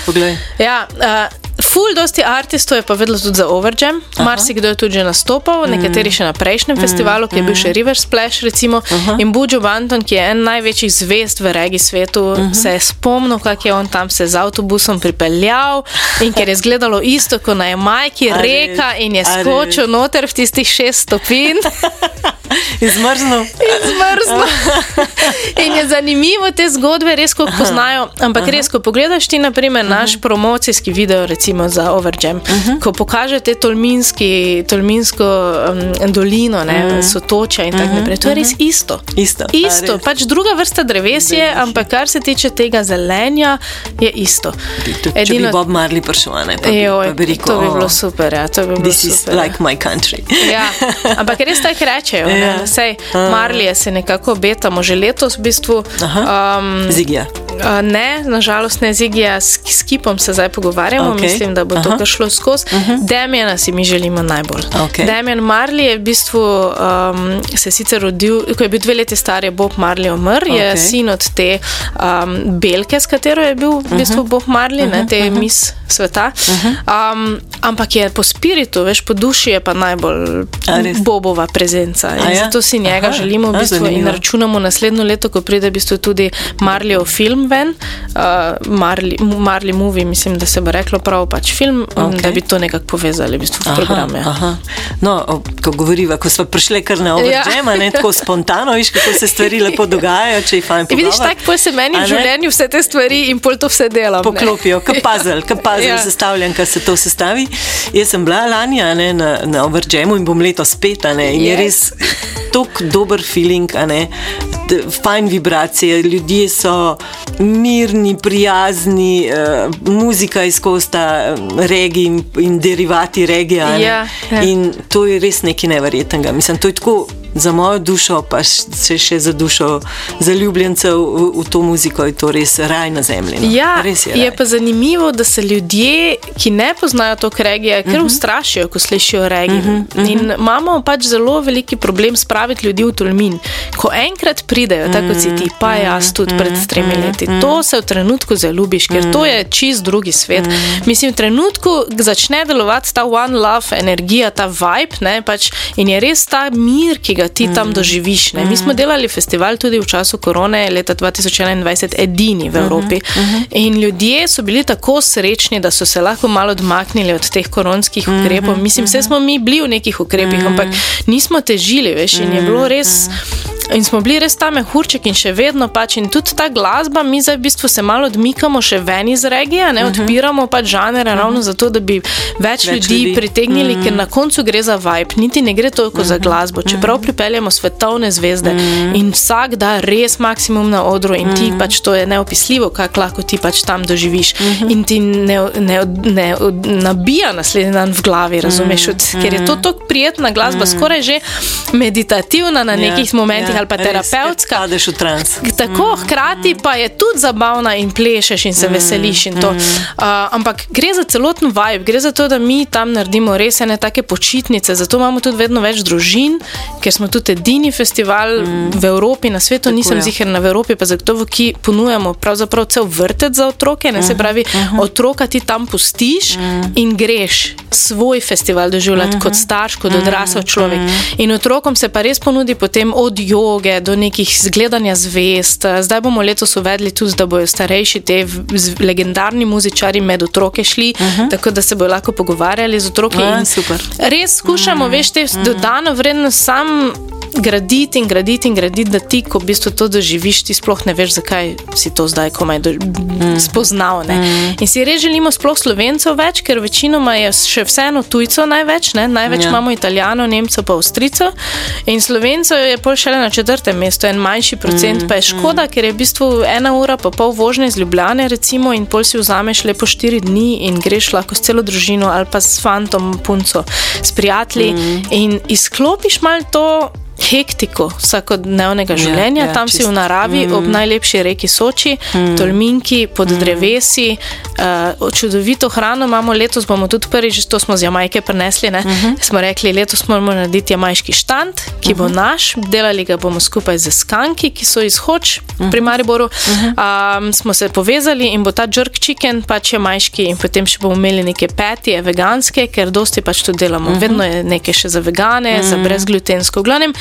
Ja, uh, ful dosti artistov je pa vedelo tudi za Overjam, marsikdo je tudi že nastopal, Mm. nekateri še na prejšnjem festivalu, ki je bil še River Splash recimo, in Bujo Banton, ki je en največjih zvest v regi svetu, Mhm. se je spomnil, kako je on tam se z avtobusom pripeljal in ker je izgledalo isto kot na Jamajki, reka in je skočil noter v tistih šest stopinj. Izmrznil. Zmrzlo. In je zanimivo te zgodbe, res ko poznajo. Ampak res, ko pogledaš ti, naprimer, naš promocijski video, recimo za Overjam, ko kaže te tolminski, tolminsko um, dolino, ne, sotoča in tako naprej, to je res isto. Isto. A Isto, res? pač druga vrsta dreves je, ampak kar se tiče tega zelenja, je isto. Tudi, če bi Bob Marley prišel, a ne, pa bi, Joj, pa bi rekel, to bi bilo "Oh, super, ja, to bi bilo This is super. like my country. Ja, ampak res tako rečejo. Ja. Ja. Sej, Marlije se nekako obetamo že letos, v bistvu. Aha. Um, Zigija. Uh, ne, nažalost ne Zigija, s, s Kipom se zdaj pogovarjamo, Ok. okay. mislim, da bo to Aha. kar šlo skozi. Uh -huh. Damjana si mi želimo najbolj. Ok. Damjan Marley je v bistvu um, se sicer rodil, ko je bil dve leti star, je Bob Marley umrl, okay. je sin od te um, belke, s katero je bil v bistvu Bob Marley, uh -huh. ne, te uh -huh. mis sveta. Uh -huh. um, ampak je po spiritu, veš, po duši je pa najbolj? Bobova prezenca. A In ja? zato si njega Aha. želimo v A, bistvu in zanimivo. računamo naslednjo leto, ko pride v bistvu tudi Marlijev film ven, uh, Marley, Marley Movie, mislim, da se bo reklo prav pač film, Ok. okay. da bi to nekako povezali v bistvu v program. ja. aha. No, ko govoriva, ko smo prišli kar na overjam, ja. ne tako spontano, viš, kako se stvari lepo dogajajo, če jih fajn In vidiš, tako pol se meni A v življenju vse te stvari in pol to vse delam. poklopijo, kot puzzle, kot puzzle ja. Ja. sestavljen, ko se to sestavi. Jaz sem bila lani a ne, na, na Overjamu in bom letos spet, a ne, in yes. je res tako dober feeling, a ne. fajn vibracije, ljudje so mirni, prijazni, uh, muzika iz kosta, regi in, in derivati regija. Ja, ja. In to je res nekaj neverjetnega. Mislim, to je tako. Za mojo dušo, pa še, še za dušo zaljubljencev v, v to muziko, je to res raj na zemlji. No. Ja, res je. je raj. pa zanimivo, da se ljudje, ki ne poznajo to regije, Mhm. kar ustrašijo, ko slišijo regijo. Uh -huh, In imamo pač zelo veliki problem spraviti ljudi v Tolmin. Ko enkrat pridejo, tako kot si ti, pa Mhm, jaz tudi pred tremi leti, to se v trenutku zaljubiš, ker to je čist drugi svet. Mhm. Mislim, v trenutku začne delovati ta one love energija, ta vibe, ne, pač, in je res ta mir, ki ga ti Mhm. tam doživiš. Ne. Mi smo delali festival tudi v času korone, leta 2021, edini v Mhm, Evropi. In ljudje so bili tako srečni, da so se lahko malo odmaknili od teh koronskih Mhm, ukrepov. Mislim, vse smo mi bili v nekih ukrepih, ampak nismo težili, veš, in je Mhm, bilo res. In smo bili res tam mehurček in še vedno pač. In tudi ta glasba, mi zdaj v bistvu se malo odmikamo še ven iz regije, ne odpiramo pač žanre ravno zato, da bi več, Več ljudi, ljudi. pritegnili, ker na koncu gre za vibe, niti ne gre toliko za glasbo. Čeprav pripeljemo svetovne zvezde in vsak da res maksimum na odru in ti pač to je neopisljivo, kako lahko ti pač tam doživiš. In ti ne, ne, ne od- nabija naslednji dan v glavi, razumeš, od, ker je to tako prijetna glasba, skoraj že meditativna na nekih momentih ali pa terapevtska. Padeš v trans. Tako, hkrati pa je tudi zabavna in plešeš in se veseliš. In to. uh, ampak gre za celoten vibe, gre za to, da mi tam naredimo res ene take počitnice. Zato imamo tudi vedno več družin, ker smo tudi edini festival v Evropi, na svetu nisem je. ziger, na v Evropi pa zagotovo, ki ponujamo pravzaprav cel vrtec za otroke. Ne, se pravi, otroka ti tam pustiš in greš svoj festival doživljati kot starš, kot odrasel človek. In otrokom se pa res ponudi potem od joge do nekih zgledanja zvest. Zdaj bomo letos uvedli tudi, da bojo starejši te legendarni muzičari med otroke šli, uh -huh. tako da se bojo lahko pogovarjali z otroki. In super. Res skušamo, mm. veš, te dodano vrednost sam. ん。Graditi in graditi in graditi, da ti, ko v bistvu to doživiš, ti sploh ne veš, zakaj si to zdaj komaj do, mm. spoznal. Mm. In si res želimo sploh slovencev več, ker večinoma je še vseeno tujcev največ, ne? največ Ja. imamo italijanov, nemcev, pa avstrijcev. In slovencev je pol šele na četrtem mestu, en manjši procent, mm. pa je škoda, ker je v bistvu ena ura pa pol vožnje iz Ljubljane, recimo, in pol si vzameš lepo štiri dni in greš lahko s celo družino ali pa s fantom, punco, s prijatelji mm. in izklopiš malo to. Hektiko vsakodnevnega življenja, ja, tam si čisto. v naravi, mm. ob najlepši reki Soči, mm. Tolminki, pod mm. drevesi, uh, čudovito hrano imamo. Letos bomo tudi prvič, to smo z Jamajke prenesli. Mm -hmm. Smo rekli, letos moramo narediti jamajški štand, ki bo mm -hmm. naš, delali ga bomo skupaj z Skanki, ki so iz Hoč mm -hmm. pri Mariboru. Mm -hmm. um, smo se povezali in bo ta jerk chicken pač jamajški, in potem še bomo imeli neke petije, veganske, ker dosti pač to delamo. Mm -hmm. Vedno je nekaj še za vegane, mm -hmm. za brezglutensko. Glavnem,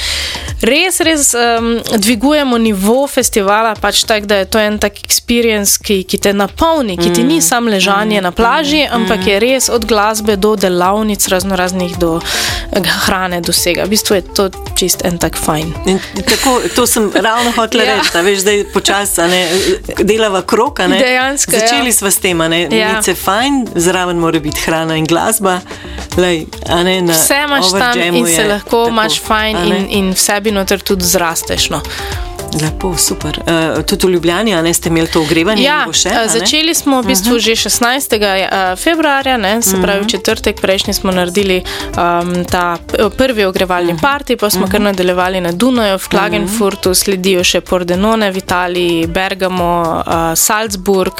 res, res um, dvigujemo nivo festivala, pač tak, da je to en tak experience, ki, ki te napolni, ki ti ni samo ležanje na plaži, ampak je res od glasbe do delavnic, razno raznih, do eh, hrane, do vsega. V bistvu je to čist en tak fajn. In tako, to sem ravno hotela Ja. ja. reči, da veš, da je počasi, delava kroka. Ne. Dejansko, ja. Začeli smo s tem, ne, Ja. ja. fajn, zraven mora biti hrana in glasba. Lej, ne, Vse imaš tam in se je lahko tako, imaš fajn ne. in, in v sebi noter tudi zrasteš. No. Lepo, super. Uh, tudi v Ljubljani, a ne ste imeli to ogrevanje? Ja, še, eh, začeli smo v bistvu uh -huh. že 16. eh, februarja, ne, se pravi v četrtek, prejšnji smo naredili um, ta prvi ogrevalni uh -huh. parti, pa smo uh -huh. kar nadaljevali na Dunaju, v Klagenfurtu, sledijo še Pordenone v Italiji, Bergamo, uh, Salzburg.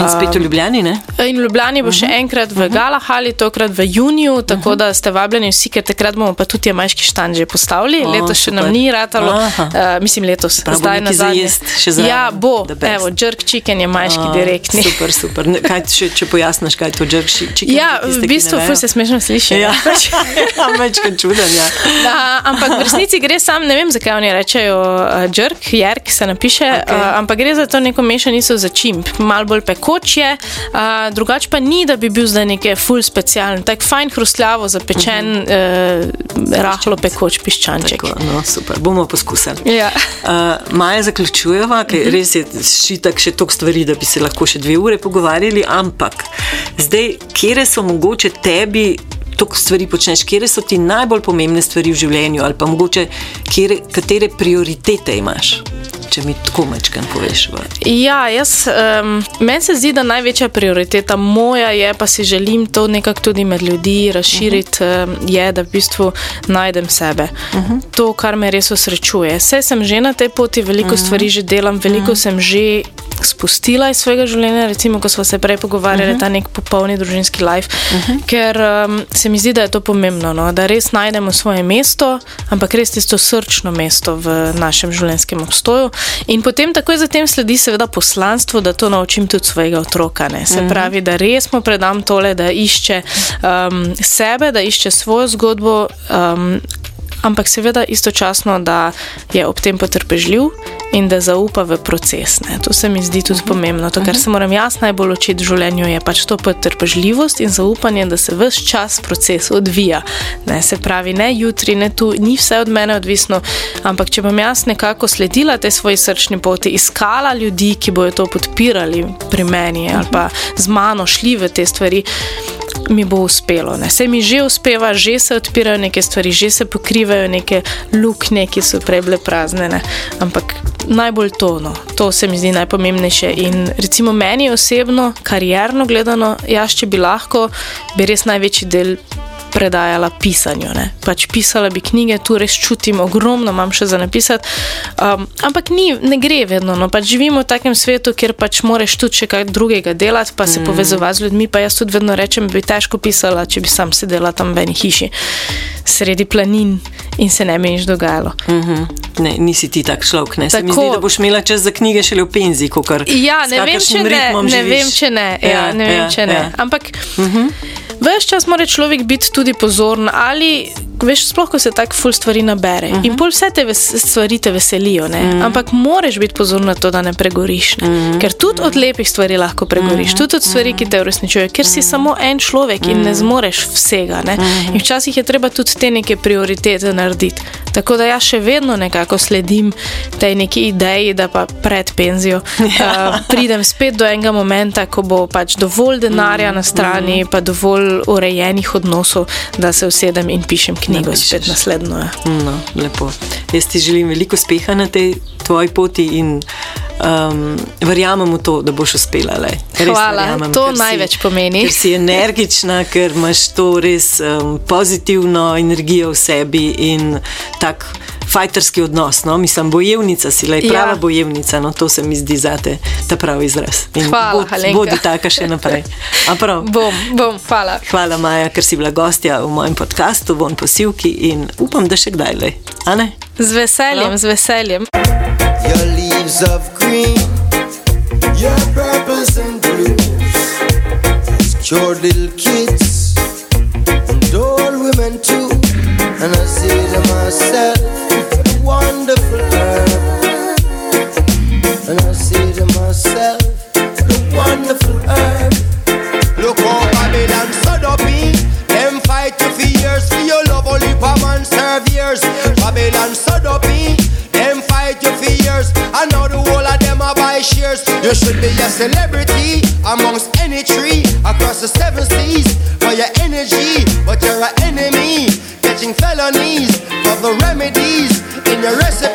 In spet v Ljubljani, ne? In v Ljubljani bo še enkrat v Galahali, tokrat v juniju, tako da ste vabljeni vsi, ker takrat bomo pa tudi jamajški štan že postavili. O, Letos še nam super. ni ratalo, uh, mislim letos, Pa zdaj na za zadnje. še zraven. Ja, bo, evo, jerk chicken je majški A, direktni. Super, super. Ne, Kaj, če, če pojasniš, kaj je to jerk chicken? Ja, tiste, v bistvu ful se smešno sliši. Ja, Ja. večkrat čuden, ja. A, ampak v resnici gre sam, ne vem zakaj oni rečejo uh, jerk, jerk se napiše, okay. uh, ampak gre za to neko mešanico za čimp, malo bolj pekoč je, uh, drugače pa ni, da bi bil zdaj nekaj full specialen, tak fajn hrustljavo zapečen, uh -huh. uh, rahlo pekoč piščanček. Tako, no, super, bomo poskusili. Ja. Uh, Maja zaključujeva, ker res je šitak še toliko stvari, da bi se lahko še dve ure pogovarjali, ampak zdaj, kje so mogoče tebi. Toliko stvari počneš, kje so ti najbolj pomembne stvari v življenju, ali pa mogoče kjere, katere prioritete imaš? Če mi tako mečkan poveš. v- Ja, jaz, um, meni se zdi, da največja prioriteta moja je, pa si želim to nekako tudi med ljudi razširiti, uh -huh. je, da v bistvu najdem sebe. Uh -huh. To, kar me res osrečuje. Vse sem že na tej poti, veliko uh -huh. stvari že delam, veliko uh -huh. sem že spustila iz svojega življenja, recimo, ko smo se prej pogovarjali, uh -huh. ta nek popolni družinski life, uh -huh. ker um, se mi zdi, da je to pomembno, no? da res najdemo svoje mesto, ampak res tisto srčno mesto v našem življenjskem obstoju. In potem takoj zatem sledi seveda poslanstvo, da to naučim tudi svojega otroka. Ne? Se pravi, da res mu predam tole, da išče um, sebe, da išče svojo zgodbo. Um, Ampak seveda istočasno, da je ob tem potrpežljiv in da zaupa v proces. Ne. To se mi zdi tudi pomembno. To, kar se moram jaz najbolj učiti v življenju, je pač to potrpežljivost in zaupanje, da se vse čas proces odvija. Ne. Se pravi, ne jutri, ne tu, ni vse od mene odvisno, ampak če bom jaz nekako sledila tej svoji srčni poti, iskala ljudi, ki bojo to podpirali pri meni ali pa z mano šli v te stvari mi bo uspelo. Ne. Se mi že uspeva, že se odpirajo neke stvari, že se pokrivajo neke luknje, ki so prej bile prazne. Ne. Ampak najbolj to, no. to se mi zdi najpomembnejše. In recimo meni osebno, karierno gledano, jaz, če bi lahko, bi res največji del predajala pisanju. Ne. Pač pisala bi knjige, tu res čutim, ogromno imam še za napisati. Um, ampak ni, ne gre vedno. No. Pač živimo v takem svetu, kjer pač moraš tudi še kaj drugega delati, pa se mm. povezovati z ljudmi. Pa jaz tudi vedno rečem, bi težko pisala, če bi sam sedela tam v eni hiši, sredi planin in se ne bi nič dogajalo. Mhm. Ne, nisi ti tak človek. Ne. Se mi Tako. zdi, da boš imela čas za knjige šele v penzi, kot kar. Ja, ne vem, če ne. Ne živiš. vem, če ne. Ja, ne vem, če ne. Ampak Ves čas mora človek biti tudi pozoren, ali veš, sploh ko se tako ful stvari nabere. Uh -huh. In pol vse te stvari te veselijo, uh -huh. ampak moraš biti pozoren na to, da ne pregoriš. Ne? Uh -huh. Ker tudi od lepih stvari lahko pregoriš, uh -huh. tudi od stvari, ki te uresničujejo, ker si samo en človek in ne zmoreš vsega. Ne? Uh -huh. In včasih je treba tudi te neke prioritete narediti. Tako da jaz še vedno nekako sledim tej neki ideji, da pa pred penzijo uh, pridem spet do enega momenta, ko bo pač dovolj denarja na strani, pa dovolj urejenih odnosov, da se usedem in pišem knjigo Napišeš. spet naslednjo. ja. No, lepo. Jaz ti želim veliko uspeha na tej tvoji poti in um, verjamem v to, da boš uspela. Le. Res Hvala, verjamem, to ker si- največ pomeni. Ker si energična, ker imaš to res um, pozitivno energijo v sebi in tak. Fajterski odnos, no? mislim, bojevnica si, le prava Ja. bojevnica, no to se mi zdi zate, ta pravi izraz. In Hvala, bod- Alenka. Bodi taka še naprej. A prav? Bom, bom, hvala. Hvala, Maja, ker si bila gostja v mojem podkastu, von posilki in upam, da še kdaj le. A ne? Z veseljem, z veseljem. Your leaves of green, your purples and blues. Cured little kids and old women too. And I say to myself, wonderful herb. And I say to myself, the wonderful herb. Look how Babylon up in. Them fight you for years for your love, only for man serve years. Babylon up in. Them fight you for years. And now the whole of them are buy shares. You should be a celebrity amongst any tree across the seven seas for your energy. But you're an enemy, catching felonies for the remedies in your recipes.